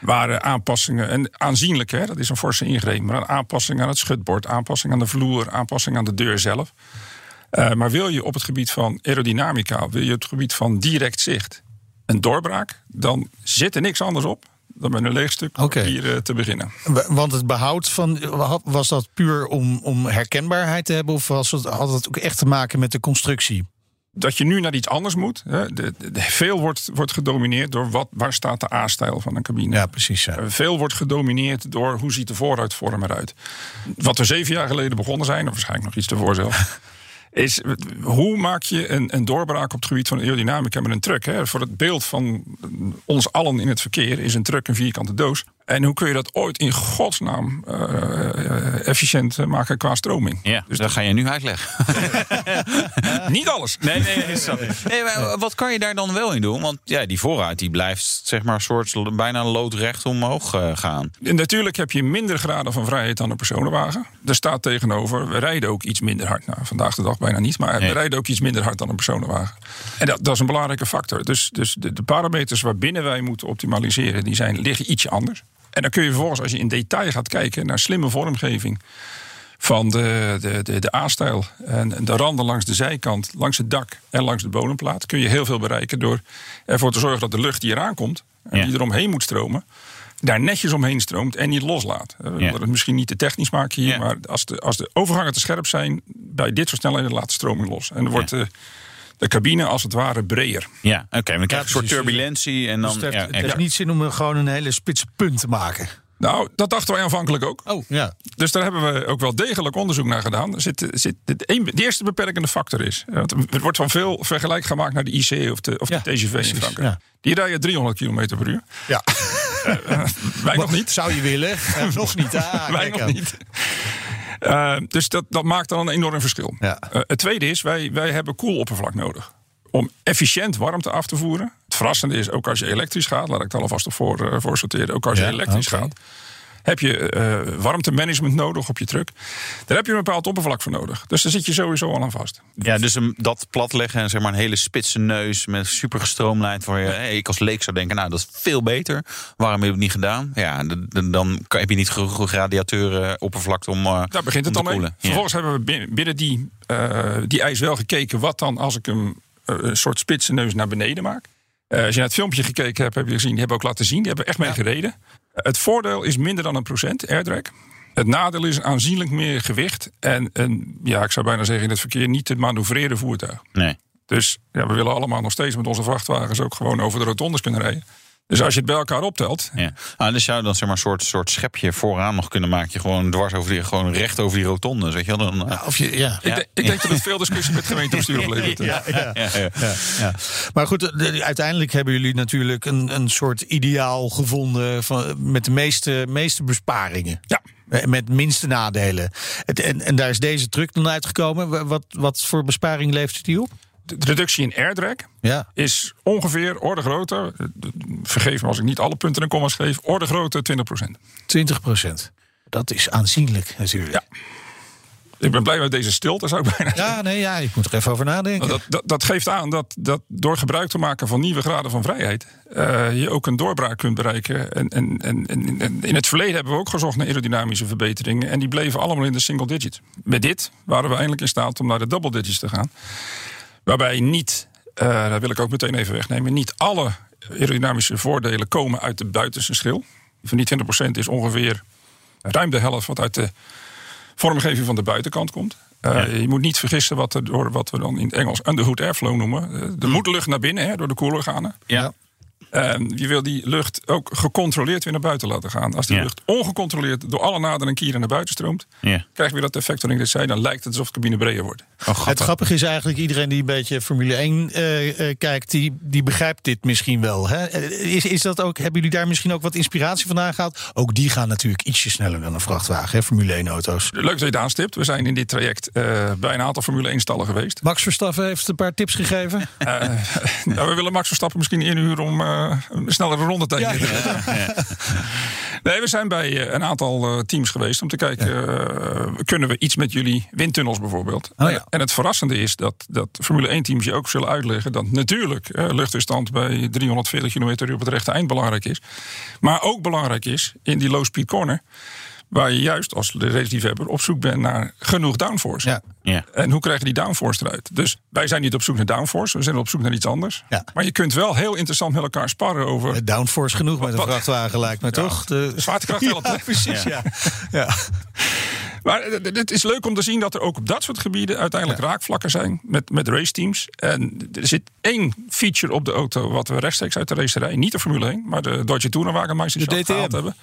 waren aanpassingen, en aanzienlijk, hè, dat is een forse ingreep, maar een aanpassing aan het schutbord, aanpassing aan de vloer, aanpassing aan de deur zelf. Eh, maar wil je op het gebied van aerodynamica, wil je op het gebied van direct zicht een doorbraak, dan zit er niks anders op dan met een leeg stuk papier eh, te beginnen. Want het behoud van. Was dat puur om, om herkenbaarheid te hebben? Of was het, had het ook echt te maken met de constructie? Dat je nu naar iets anders moet. Hè, de, de- veel wordt, wordt gedomineerd door wat, waar staat de A-stijl van een cabine. Ja, precies. Ja. Eh, Veel wordt gedomineerd door hoe ziet de vooruitvorm eruit. Wat we zeven jaar geleden begonnen zijn, of waarschijnlijk nog iets ervoor zelf. *laughs* Is hoe maak je een, een doorbraak op het gebied van aerodynamica met een truck? Hè? Voor het beeld van ons allen in het verkeer is een truck een vierkante doos. En hoe kun je dat ooit in godsnaam eh, efficiënt eh, maken qua stroming? Ja, dus dat ga je nu uitleggen. *laughs* Niet alles. Nee, nee, nee, snap ik. nee maar wat kan je daar dan wel in doen? Want ja, die vooruit die blijft zeg maar soort bijna loodrecht omhoog gaan. En natuurlijk heb je minder graden van vrijheid dan een personenwagen. Er staat tegenover, we rijden ook iets minder hard. Nou, vandaag de dag bijna niet, maar Nee. we rijden ook iets minder hard dan een personenwagen. En dat, dat is een belangrijke factor. Dus, dus de, de parameters waarbinnen wij moeten optimaliseren, die zijn, liggen ietsje anders. En dan kun je vervolgens, als je in detail gaat kijken naar slimme vormgeving van de, de, de, de A-stijl en de randen langs de zijkant, langs het dak en langs de bodemplaat, kun je heel veel bereiken door ervoor te zorgen dat de lucht die eraan komt en Ja. die eromheen moet stromen, daar netjes omheen stroomt en niet loslaat. Eh, We Ja. willen het misschien niet te technisch maken hier, Ja. maar als de, als de overgangen te scherp zijn, bij dit soort snelheden laat de stroming los. En dan wordt de, de cabine als het ware breder. Ja, oké. maar dan krijg je een soort turbulentie en dan... Dus het heeft, ja, het heeft ja. niet zin om er gewoon een hele spitse punt te maken. Nou, dat dachten wij aanvankelijk ook. Oh, ja. Dus daar hebben we ook wel degelijk onderzoek naar gedaan. Er zit, zit, de, eerste beperkende factor is. eh, Want er wordt van veel vergelijk gemaakt naar de IC of de, of Ja, de TGV in Frankrijk. ja. Die rijden 300 km per uur. ja. Wij nog niet. Zou je willen? Eh, nog niet. Ah, *laughs* Wij nog niet. Eh, dus dat, dat maakt dan een enorm verschil. Ja. Eh, het tweede is, wij, wij hebben koeloppervlak nodig. Om efficiënt warmte af te voeren. Het verrassende is, ook als je elektrisch gaat... laat ik het alvast op voor, eh, voor sorteren. Ook als Ja, je elektrisch gaat... heb je eh, warmtemanagement nodig op je truck. Daar heb je een bepaald oppervlak voor nodig. Dus daar zit je sowieso al aan vast. Ja, dus een, dat platleggen en zeg maar een hele spitse neus met super gestroomlijnd. Waar je, hey, ik als leek zou denken, nou dat is veel beter. Waarom heb je het niet gedaan? Ja, dan kan- heb je niet genoeg radiatorenoppervlakte om. eh, Daar begint het om al te mee. Ja. Vervolgens hebben we binnen, binnen die, eh, die eis wel gekeken... wat dan als ik hem eh, een soort spitse neus naar beneden maak. Eh, als je naar het filmpje gekeken hebt, heb je gezien... die hebben ook laten zien, die hebben echt mee gereden. Het voordeel is minder dan een procent airdrag. Het nadeel is aanzienlijk meer gewicht... en een, ja, ik zou bijna zeggen in het verkeer... niet te manoeuvreren voertuig. Nee. Dus ja, we willen allemaal nog steeds met onze vrachtwagens... ook gewoon over de rotondes kunnen rijden. Dus als je het bij elkaar optelt... Ja. Ah, dus zou je dan zeg maar een soort, soort schepje vooraan nog kunnen maken. Je gewoon dwars over die, gewoon recht over die rotonde. Weet je wel? Dan, Of je, ja. Ik, denk- ik denk dat het veel discussie met gemeentebestuur oplevert. Ja, ja. ja, ja. Ja, ja. Maar goed, de- de- uiteindelijk hebben jullie natuurlijk een, een soort ideaal gevonden van, met de meeste, meeste besparingen. Ja. Eh, Met minste nadelen. Het, en, en daar is deze truck dan uitgekomen. Wa- Wat, wat voor besparing levert die op? De reductie in airdrag Ja. is ongeveer orde grootte. Vergeef me als ik niet alle punten en commas geef. Orde grootte 20%. 20 procent. Dat is aanzienlijk natuurlijk. Ja. Ik ben blij met deze stilte, zou ik bijna. Ja, nee, ja, ik moet er even over nadenken. Dat, dat, dat geeft aan dat, dat door gebruik te maken van nieuwe graden van vrijheid... eh, je ook een doorbraak kunt bereiken. En, en, en, en- en in het verleden hebben we ook gezocht naar aerodynamische verbeteringen... en die bleven allemaal in de single digit. Met dit waren we eindelijk in staat om naar de double digits te gaan. Waarbij niet, eh daar wil ik ook meteen even wegnemen... niet alle aerodynamische voordelen komen uit de buitenste schil. Van die 20% is ongeveer ruim de helft wat uit de vormgeving van de buitenkant komt. Eh, Je moet niet vergissen wat, er door, wat we dan in het Engels underhood airflow noemen. Eh, De moet lucht naar binnen hè, door de koelorganen. Ja. Eh, je wil die lucht ook gecontroleerd weer naar buiten laten gaan. Als die Ja. lucht ongecontroleerd door alle naden en kieren naar buiten stroomt... Ja. krijg je weer dat effect waarin ik dit zei. Dan lijkt het alsof de cabine breder wordt. Oh. Het grappige is eigenlijk, iedereen die een beetje Formule 1 eh, eh, kijkt, die, die begrijpt dit misschien wel. Hè? Eh, Is, is dat ook, hebben jullie daar misschien ook wat inspiratie vandaan gehaald? Ook die gaan natuurlijk ietsje sneller dan een vrachtwagen, hè, Formule 1 auto's. Leuk dat je het aanstipt. We zijn in dit traject eh, bij een aantal Formule 1 stallen geweest. Max Verstappen heeft een paar tips gegeven. Eh, *laughs* nou, we willen Max Verstappen misschien inhuren om eh, een snellere rondetijd Ja, neer te zetten. *laughs* Nee, we zijn bij eh, een aantal eh, teams geweest om te kijken... eh, kunnen we iets met jullie windtunnels bijvoorbeeld? Oh ja. En het verrassende is dat, dat Formule 1 teams je ook zullen uitleggen... dat natuurlijk eh, luchtweerstand bij 340 km op het rechte eind belangrijk is. Maar ook belangrijk is in die low speed corner... waar je juist als race-liefhebber op zoek bent naar genoeg downforce. Ja. Ja. En hoe krijg je die downforce eruit? Dus wij zijn niet op zoek naar downforce, we zijn op zoek naar iets anders. Ja. Maar je kunt wel heel interessant met elkaar sparren over... Eh, Downforce genoeg met een vrachtwagen lijkt me toch? De... Zwaartekracht helpt, *laughs* precies, ja. ja. *laughs* Maar eh, het is leuk om te zien dat er ook op dat soort gebieden uiteindelijk raakvlakken zijn met, met raceteams. En er zit één feature op de auto wat we rechtstreeks uit de racerij, niet de Formule 1, maar de Deutsche Tourenwagenmeister De zelf DTM. gehaald hebben.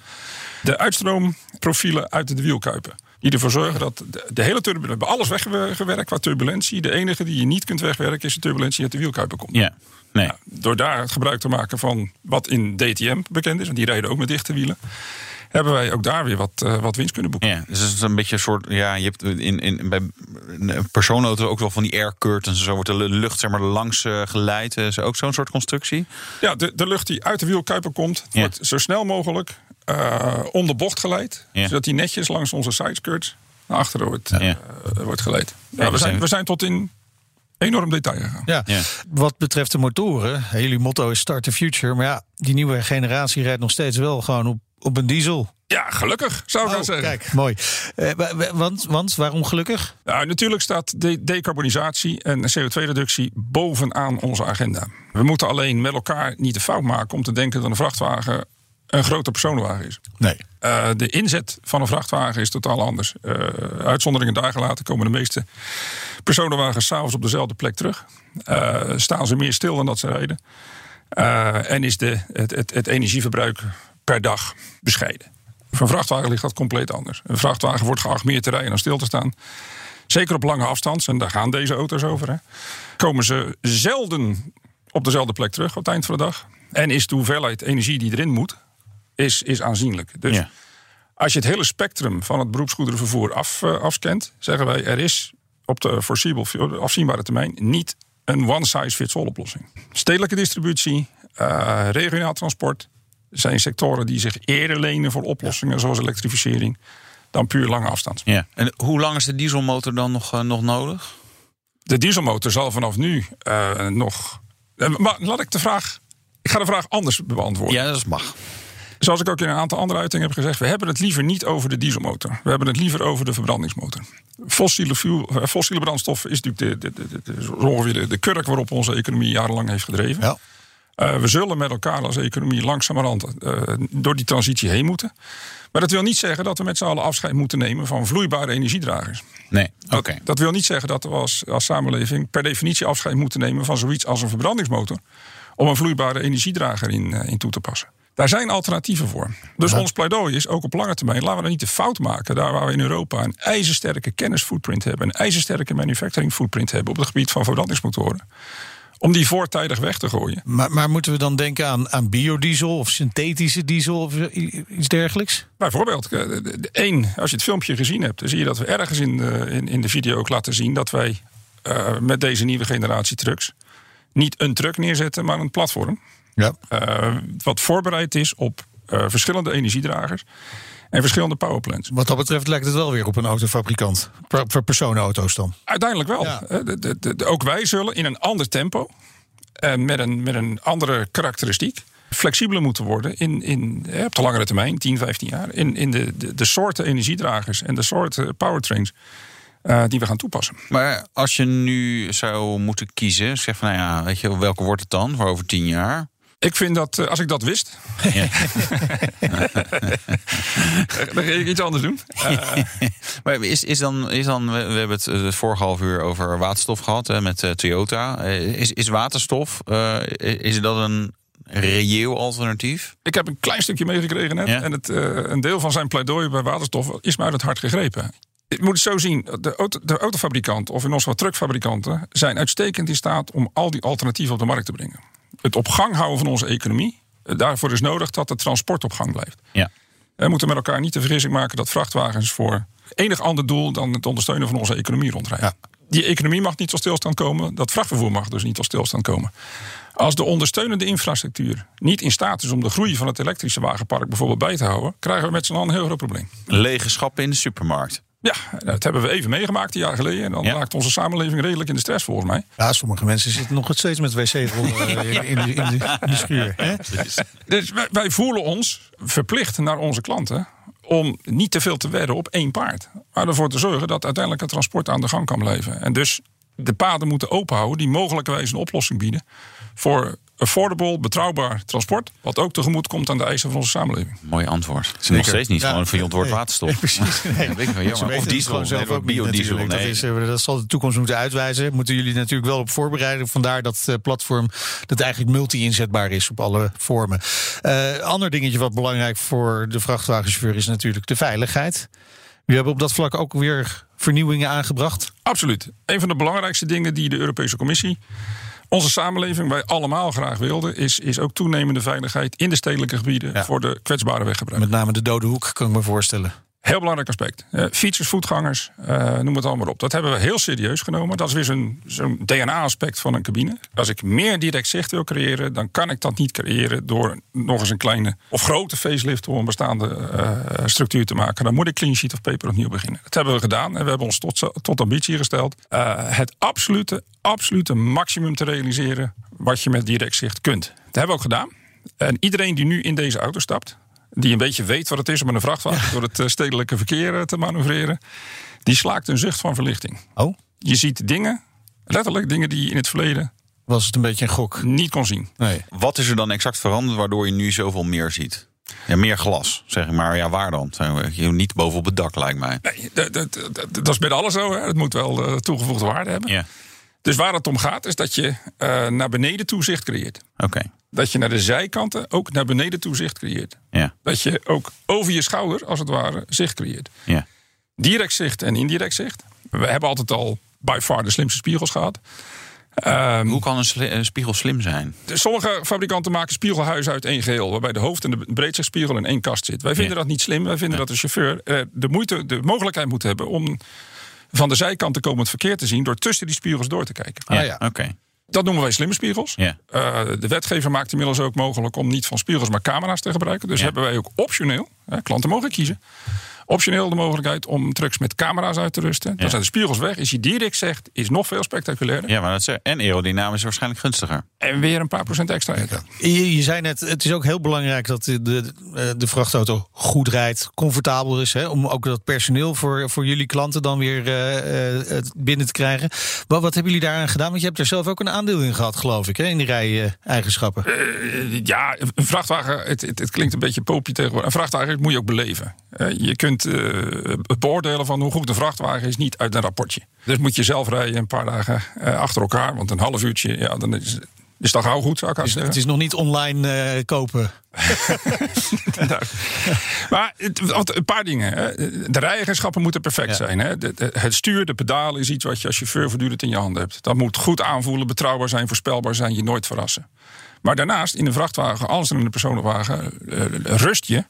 De uitstroomprofielen uit de wielkuipen. Die ervoor zorgen dat de, de hele turbulentie, we hebben alles weggewerkt qua turbulentie. De enige die je niet kunt wegwerken is de turbulentie die uit de wielkuipen komt. Ja. Nee. Nou, door daar gebruik te maken van wat in DTM bekend is, want die rijden ook met dichte wielen, hebben wij ook daar weer wat, eh, wat winst kunnen boeken. Ja, dus het is een beetje een soort. Ja, je hebt in, in, bij een persoonauto ook wel van die air curtains. en Zo wordt de lucht zeg maar langs eh, geleid. Is ook zo'n soort constructie. Ja, de, de lucht die uit de wielkuipen komt, Ja. wordt zo snel mogelijk eh om de bocht geleid. Ja. Zodat die netjes langs onze sideskirts naar achteren wordt, Ja. eh, wordt geleid. Ja, we zijn, we zijn tot in enorm detail gegaan. Ja. Ja. Wat betreft de motoren, jullie motto is Start the Future. Maar ja, die nieuwe generatie rijdt nog steeds wel gewoon op, op een diesel. Ja, gelukkig zou ik Oh, zeggen. kijk, mooi. Eh, wa- wa- want, want waarom gelukkig? Nou, natuurlijk staat de decarbonisatie en CO2-reductie bovenaan onze agenda. We moeten alleen met elkaar niet de fout maken om te denken dat een vrachtwagen een grote personenwagen is. Nee. Eh, de inzet van een vrachtwagen is totaal anders. Eh, uitzonderingen daar gelaten komen de meeste personenwagens s'avonds op dezelfde plek terug. Eh, staan ze meer stil dan dat ze rijden. En is de, het, het, het energieverbruik per dag bescheiden. Voor een vrachtwagen ligt dat compleet anders. Een vrachtwagen wordt geacht meer te rijden dan stil te staan. Zeker op lange afstand, en daar gaan deze auto's over. Hè, komen ze zelden op dezelfde plek terug op het eind van de dag. En is de hoeveelheid energie die erin moet, is, is aanzienlijk. Dus Ja. als je het hele spectrum van het beroepsgoederenvervoer af, eh, afscant, zeggen wij er is op de foreseeable, afzienbare termijn niet een one-size-fits-all oplossing. Stedelijke distributie, eh, regionaal transport zijn sectoren die zich eerder lenen voor oplossingen zoals elektrificering dan puur lange afstand. Ja. En hoe lang is de dieselmotor dan nog, eh, nog nodig? De dieselmotor zal vanaf nu eh, nog. maar laat ik de vraag. Ik ga de vraag anders beantwoorden. Ja, dat mag. Zoals ik ook in een aantal andere uitingen heb gezegd, we hebben het liever niet over de dieselmotor. We hebben het liever over de verbrandingsmotor. Fossiele, fuel, eh, fossiele brandstof is natuurlijk de, de, de, de, ongeveer de, kurk waarop onze economie jarenlang heeft gedreven. Ja. Eh, we zullen met elkaar als economie langzamerhand eh, door die transitie heen moeten. Maar dat wil niet zeggen dat we met z'n allen afscheid moeten nemen van vloeibare energiedragers. Nee, oké. Dat wil niet zeggen dat we als, als samenleving per definitie afscheid moeten nemen van zoiets als een verbrandingsmotor. Om een vloeibare energiedrager in, in toe te passen. Daar zijn alternatieven voor. Dus ons pleidooi is ook op lange termijn. Laten we dan niet de fout maken. Daar waar we in Europa een ijzersterke kennisfootprint hebben. Een ijzersterke manufacturing footprint hebben op het gebied van verbrandingsmotoren. Om die voortijdig weg te gooien. Maar, maar moeten we dan denken aan, aan biodiesel of synthetische diesel of iets dergelijks? Bijvoorbeeld, eh, één, als je het filmpje gezien hebt, dan zie je dat we ergens in de, in, in de video ook laten zien dat wij eh, met deze nieuwe generatie trucks niet een truck neerzetten, maar een platform. Ja. eh, wat voorbereid is op eh, verschillende energiedragers en verschillende powerplants. Wat dat betreft lijkt het wel weer op een autofabrikant. Per- Voor personenauto's dan. Uiteindelijk wel. Ja. Eh, de- de- de- de- ook wij zullen in een ander tempo en met een, met een andere karakteristiek flexibeler moeten worden in, in, op de langere termijn, 10, 15 jaar, in, in de, de, de soorten energiedragers en de soorten powertrains eh, die we gaan toepassen. Maar als je nu zou moeten kiezen, zeg van, nou ja, weet je, welke wordt het dan voor over tien jaar? Ik vind dat, eh, als ik dat wist, Ja. *laughs* dan ga ik iets anders doen. *laughs* Maar is, is dan, is dan, we hebben het eh, het vorige half uur over waterstof gehad hè, met eh, Toyota. Is, is waterstof, is dat een reëel alternatief? ik heb een klein stukje meegekregen net. Ja. En het, een deel van zijn pleidooi bij waterstof is me uit het hart gegrepen. Je moet het zo zien, de, auto, de autofabrikant of in ons geval truckfabrikanten zijn uitstekend in staat om al die alternatieven op de markt te brengen. Het op gang houden van onze economie, eh, daarvoor is nodig dat het transport op gang blijft. Ja. We moeten met elkaar niet de vergissing maken dat vrachtwagens voor enig ander doel dan het ondersteunen van onze economie rondrijden. Die economie mag niet tot stilstand komen, dat vrachtvervoer mag dus niet tot stilstand komen. Als de ondersteunende infrastructuur niet in staat is om de groei van het elektrische wagenpark bijvoorbeeld bij te houden, krijgen we met z'n allen een heel groot probleem. Lege schappen in de supermarkt. Ja, dat hebben we even meegemaakt een jaar geleden. En dan Ja. raakt onze samenleving redelijk in de stress volgens mij. Ja, sommige mensen zitten nog steeds met wc-rol eh, *laughs* in, in, de, in, de, in de schuur. Hè? Dus wij, wij voelen ons verplicht naar onze klanten om niet te veel te wedden op één paard. Maar ervoor te zorgen dat uiteindelijk het transport aan de gang kan blijven. En dus de paden moeten openhouden die mogelijkerwijs een oplossing bieden voor affordable, betrouwbaar transport. Wat ook tegemoet komt aan de eisen van onze samenleving. Mooi antwoord. Het is nog steeds niet Ja. gewoon van je ontwoord Nee. waterstof. Nee, precies. Nee. *laughs* Ja, ik wel, Ze Of het diesel, gewoon zelf nee, ook biodiesel. Nee. Dat, is, eh, dat zal de toekomst moeten uitwijzen. Moeten jullie natuurlijk wel op voorbereiden. Vandaar dat eh, platform dat eigenlijk multi-inzetbaar is op alle vormen. Eh ander dingetje wat belangrijk voor de vrachtwagenchauffeur is natuurlijk de veiligheid. We hebben op dat vlak ook weer vernieuwingen aangebracht. Absoluut. Een van de belangrijkste dingen die de Europese Commissie, onze samenleving, wij allemaal graag wilden, is, is ook toenemende veiligheid in de stedelijke gebieden Ja. voor de kwetsbare weggebruikers. Met name de dode hoek, kan ik me voorstellen. Heel belangrijk aspect. Eh, fietsers, voetgangers, eh, noem het allemaal op. Dat hebben we heel serieus genomen. Dat is weer zo'n DNA-aspect van een cabine. Als ik meer direct zicht wil creëren, dan kan ik dat niet creëren door nog eens een kleine of grote facelift voor een bestaande eh, structuur te maken. Dan moet ik clean sheet of paper opnieuw beginnen. Dat hebben we gedaan en we hebben ons tot, tot ambitie gesteld. het absolute, absolute maximum te realiseren wat je met direct zicht kunt. Dat hebben we ook gedaan. En iedereen die nu in deze auto stapt, die een beetje weet wat het is om met een vrachtwagen door het eh, stedelijke verkeer eh, te manoeuvreren, die slaakt een zucht van verlichting. Oh, Je ziet dingen, letterlijk dingen die je in het verleden was het een beetje een gok? niet kon zien. Nee. Wat is er dan exact veranderd waardoor je nu zoveel meer ziet? Ja, meer glas, zeg ik maar. Ja, waar dan? Zijn we- Je niet boven op het dak, lijkt mij. Nee, dat, dat, dat, dat is bij alles zo. Hè. Het moet wel eh, toegevoegde waarde hebben. Ja, Dus waar het om gaat, is dat je eh, naar beneden toe zicht creëert. oké. Dat je naar de zijkanten ook naar beneden toe zicht creëert. Ja, Dat je ook over je schouder, als het ware, zicht creëert. ja. Direct zicht en indirect zicht. We hebben altijd al by far de slimste spiegels gehad. Ehm, Hoe kan een, sli- een spiegel slim zijn? sommige fabrikanten maken spiegelhuizen uit één geheel. Waarbij de hoofd- en de breedzichtspiegel in één kast zit. Wij vinden Ja. dat niet slim. Wij vinden dat de chauffeur eh, de, moeite, de mogelijkheid moet hebben om van de zijkant te komend verkeer te zien. door tussen die spiegels door te kijken. Ah, ja. Oké. Dat noemen wij slimme spiegels. Ja. Eh, de wetgever maakt inmiddels ook mogelijk om niet van spiegels maar camera's te gebruiken. Dus Ja. hebben wij ook optioneel, hè, klanten mogen kiezen, optioneel de mogelijkheid om trucks met camera's uit te rusten. Dan zijn de spiegels weg. Is je direct zegt, is nog veel spectaculairder. Ja, maar dat is, en aerodynamisch waarschijnlijk gunstiger. En weer een paar procent extra. Je, je zei net, het is ook heel belangrijk dat de, de, eh, de vrachtauto goed rijdt, comfortabel is. Hè, om ook dat personeel voor, voor jullie klanten dan weer eh, eh, binnen te krijgen. Wat, wat hebben jullie daaraan gedaan? Want je hebt er zelf ook een aandeel in gehad, geloof ik, hè, in die rij-eigenschappen. Eh, ja, een vrachtwagen, het, het, het klinkt een beetje popie tegenwoordig. Een vrachtwagen moet je ook beleven. Eh, je kunt eh, het beoordelen van hoe goed een vrachtwagen is niet uit een rapportje. Dus moet je zelf rijden een paar dagen eh, achter elkaar. Want een half uurtje, ja, dan is, is dat gauw goed, zou ik Dus zeggen. het is nog niet online eh, kopen. *laughs* Nou, maar het, een paar dingen. Hè. De rijeigenschappen moeten perfect Ja. zijn. Hè. De- de- het stuur, de pedalen is iets wat je als chauffeur voortdurend in je handen hebt. Dat moet goed aanvoelen, betrouwbaar zijn, voorspelbaar zijn, je nooit verrassen. Maar daarnaast, in een vrachtwagen, anders dan in een personenwagen, eh, rust je,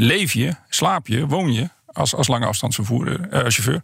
leef je, slaap je, woon je als, als lange eh, chauffeur.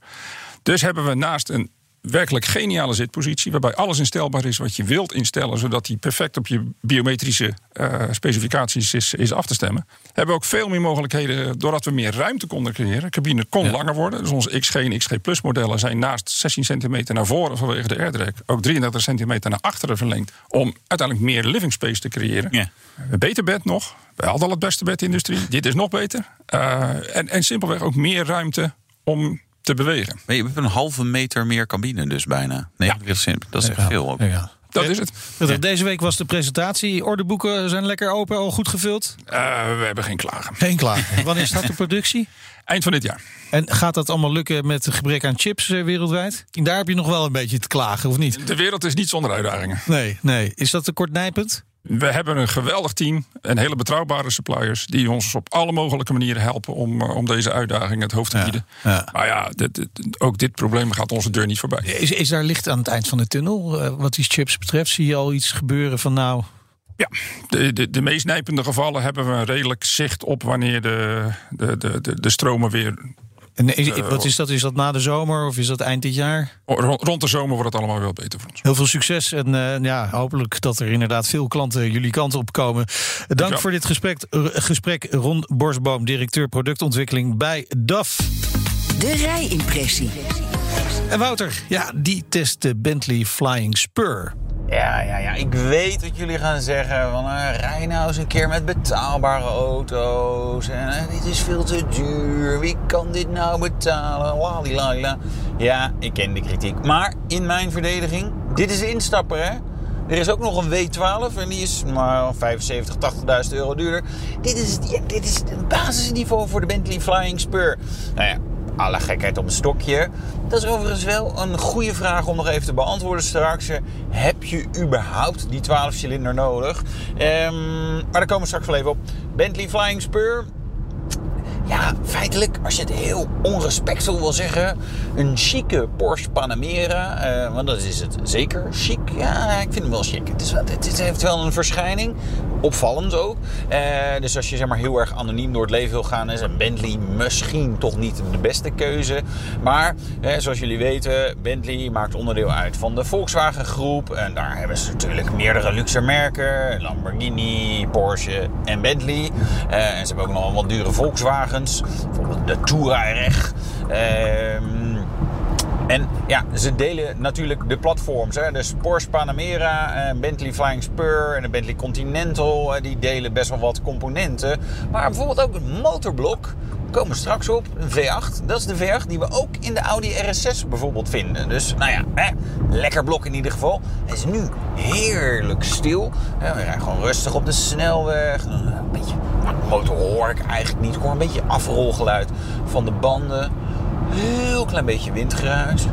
Dus hebben we naast een werkelijk geniale zitpositie, waarbij alles instelbaar is wat je wilt instellen, zodat die perfect op je biometrische eh, specificaties is, is af te stemmen. Hebben we ook veel meer mogelijkheden doordat we meer ruimte konden creëren. De cabine kon langer worden. Dus onze XG en XG Plus modellen zijn naast 16 centimeter naar voren vanwege de airdrag ook 33 centimeter naar achteren verlengd. Om uiteindelijk meer living space te creëren. Ja. Een beter bed nog. We hadden al het beste bed in de industrie. Dit is nog beter. Uh, en, en simpelweg ook meer ruimte om te bewegen. Maar je hebt een halve meter meer cabine dus bijna. Nee, dat is simpel. Dat is echt veel. Ook. Ja. Dat is het. Ja. Deze week was de presentatie. Ordeboeken zijn lekker open, al goed gevuld. Uh, we hebben geen klagen. Geen klagen. *laughs* Wanneer staat de productie? Eind van dit jaar. En gaat dat allemaal lukken met het gebrek aan chips uh, wereldwijd? Daar heb je nog wel een beetje te klagen, of niet? De wereld is niet zonder uitdagingen. Nee, nee. Is dat te kortnijpend? We hebben een geweldig team en hele betrouwbare suppliers die ons op alle mogelijke manieren helpen om, om deze uitdaging het hoofd te bieden. Ja, ja. Maar ja, dit, dit, ook dit probleem gaat onze deur niet voorbij. Is, is daar licht aan het eind van de tunnel? Uh, wat die chips betreft, zie je al iets gebeuren van nou. Ja, de, de, de meest nijpende gevallen hebben we een redelijk zicht op wanneer de, de, de, de, de stromen weer en is, wat is dat? Is dat na de zomer of is dat eind dit jaar? Rond de zomer wordt het allemaal wel beter voor ons. Heel veel succes en uh, ja, hopelijk dat er inderdaad veel klanten jullie kant op komen. Dank voor dit gesprek, gesprek Ron Borsboom, directeur productontwikkeling bij DAF. De rijimpressie. En Wouter, ja, die test de Bentley Flying Spur. Ja, ja, ja, ik weet wat jullie gaan zeggen. Van, uh, rij nou eens een keer met betaalbare auto's. En uh, dit is veel te duur. Wie kan dit nou betalen? Lalila. Ja, ik ken de kritiek. Maar in mijn verdediging, dit is instapper, hè? Er is ook nog een W12 en die is nou, 75, 80.000 euro duurder. Dit is, dit is het basisniveau voor de Bentley Flying Spur. Nou ja, alle gekheid op een stokje. Dat is overigens wel een goede vraag om nog even te beantwoorden straks. Heb je überhaupt die 12 cilinder nodig? Um, maar daar komen we straks wel even op. Bentley Flying Spur. Ja, feitelijk, als je het heel onrespectvol wil zeggen, een chique Porsche Panamera. Uh, want dat is het zeker. Chic, ja, ik vind hem wel chic. Het, het, heeft wel een verschijning. Opvallend ook. Uh, dus als je zeg maar, heel erg anoniem door het leven wil gaan, is een Bentley misschien toch niet de beste keuze. Maar uh, zoals jullie weten, Bentley maakt onderdeel uit van de Volkswagen groep. En daar hebben ze natuurlijk meerdere luxe merken. Lamborghini, Porsche en Bentley. en ze hebben ook nog een wat dure Volkswagen. Bijvoorbeeld de Touareg. Uh, En ja, ze delen natuurlijk de platforms. Hè. Dus Porsche Panamera, eh, Bentley Flying Spur en de Bentley Continental... eh, die delen best wel wat componenten. Maar bijvoorbeeld ook een motorblok komen straks op. Een V8. Dat is de V8 die we ook in de Audi RS6 bijvoorbeeld vinden. Dus nou ja, hè, lekker blok in ieder geval. Hij is nu heerlijk stil. Hè, we rijden gewoon rustig op de snelweg. Een beetje, motor hoor ik eigenlijk niet. Hoor een beetje afrolgeluid van de banden. Heel klein beetje windgeruis.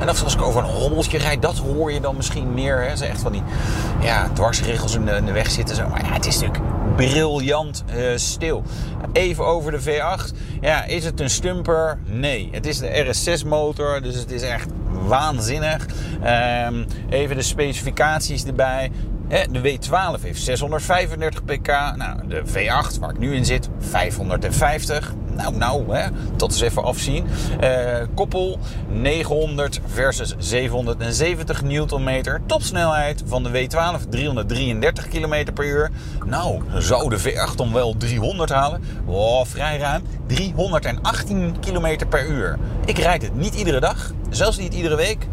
En dat als ik over een hobbeltje rijd, dat hoor je dan misschien meer. Hè. Ze echt van die ja, dwarsregels in de, in de weg zitten. Zo. Maar ja, het is natuurlijk briljant eh, stil. Even over de V8. Ja, is het een stumper? Nee. Het is de RS6 motor, dus het is echt waanzinnig. Ehm, even de specificaties erbij. De W12 heeft 635 pk. Nou, de V8, waar ik nu in zit, 550. Nou, nou, hè, tot eens even afzien. Eh, koppel 900 versus 770 Newtonmeter. Topsnelheid van de W12 333 km per uur. Nou, zou de V8 dan wel 300 halen? Oh, vrij ruim. 318 km per uur. Ik rijd het niet iedere dag, zelfs niet iedere week.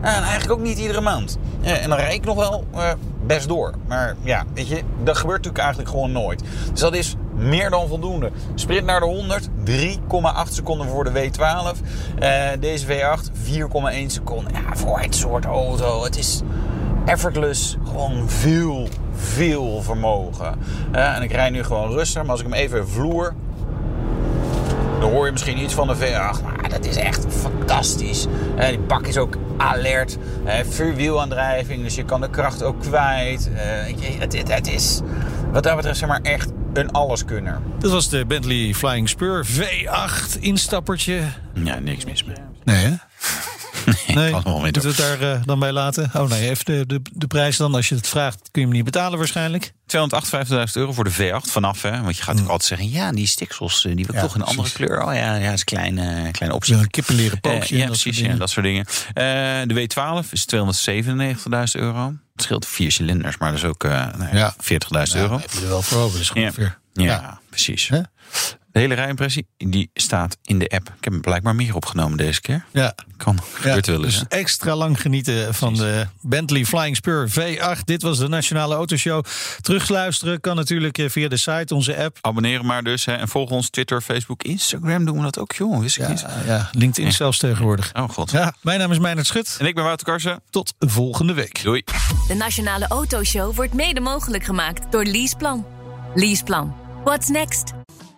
En eigenlijk ook niet iedere maand. Ja, en dan rijd ik nog wel eh, best door. Maar ja, weet je, dat gebeurt natuurlijk eigenlijk gewoon nooit. Dus dat is meer dan voldoende. Sprint naar de 100, 3,8 seconden voor de W12. Eh, deze V8, 4,1 seconden. Ja, voor het soort auto. Het is effortless. Gewoon veel, veel vermogen. Eh, en ik rijd nu gewoon rustig. Maar als ik hem even vloer, dan hoor je misschien iets van de V8. Maar dat is echt fantastisch. Eh, die bak is ook alert. Eh, vuurwielaandrijving, dus je kan de kracht ook kwijt. Eh, het, het, het is wat dat betreft zeg maar echt een alleskunner. Dat was de Bentley Flying Spur V8 instappertje. Ja, niks mis mee. Nee, hè? Nee, kan wel moeten we het daar eh, dan bij laten? Oh nee, even de, de, de prijs dan. Als je het vraagt, kun je hem niet betalen waarschijnlijk. 258.000 euro voor de V8 vanaf. Hè? Want je gaat natuurlijk altijd zeggen: ja, die stiksels eh, die wil Ja, toch een andere precies. kleur. Oh ja, ja, is een kleine, kleine optie. Een kippenleren Eh, pookje. ja, en dat precies. Ja, dat soort dingen. Eh, de W12 is 297.000 euro. Het scheelt vier cilinders, maar dat is ook eh, nou ja, Ja. 40.000 Ja, euro. heb je er wel voor over. Ja. ongeveer. Ja, Ja. precies. De hele rijimpressie die staat in de app. Ik heb hem blijkbaar meer opgenomen deze keer. Ja. Kan, gebeurt Ja, wel eens. dus hè? extra lang genieten van de Bentley Flying Spur V8. Dit was de Nationale Autoshow. Terugluisteren kan natuurlijk eh, via de site, onze app. Abonneren maar dus. Hè. En volg ons Twitter, Facebook, Instagram doen we dat ook, joh. Wist ik Ja, niet. ja, LinkedIn zelfs tegenwoordig. Oh god. Ja, mijn naam is Meijnerd Schut. En ik ben Wouter Karsen. Tot volgende week. Doei. De Nationale Autoshow wordt mede mogelijk gemaakt door Leaseplan. Leaseplan. What's next?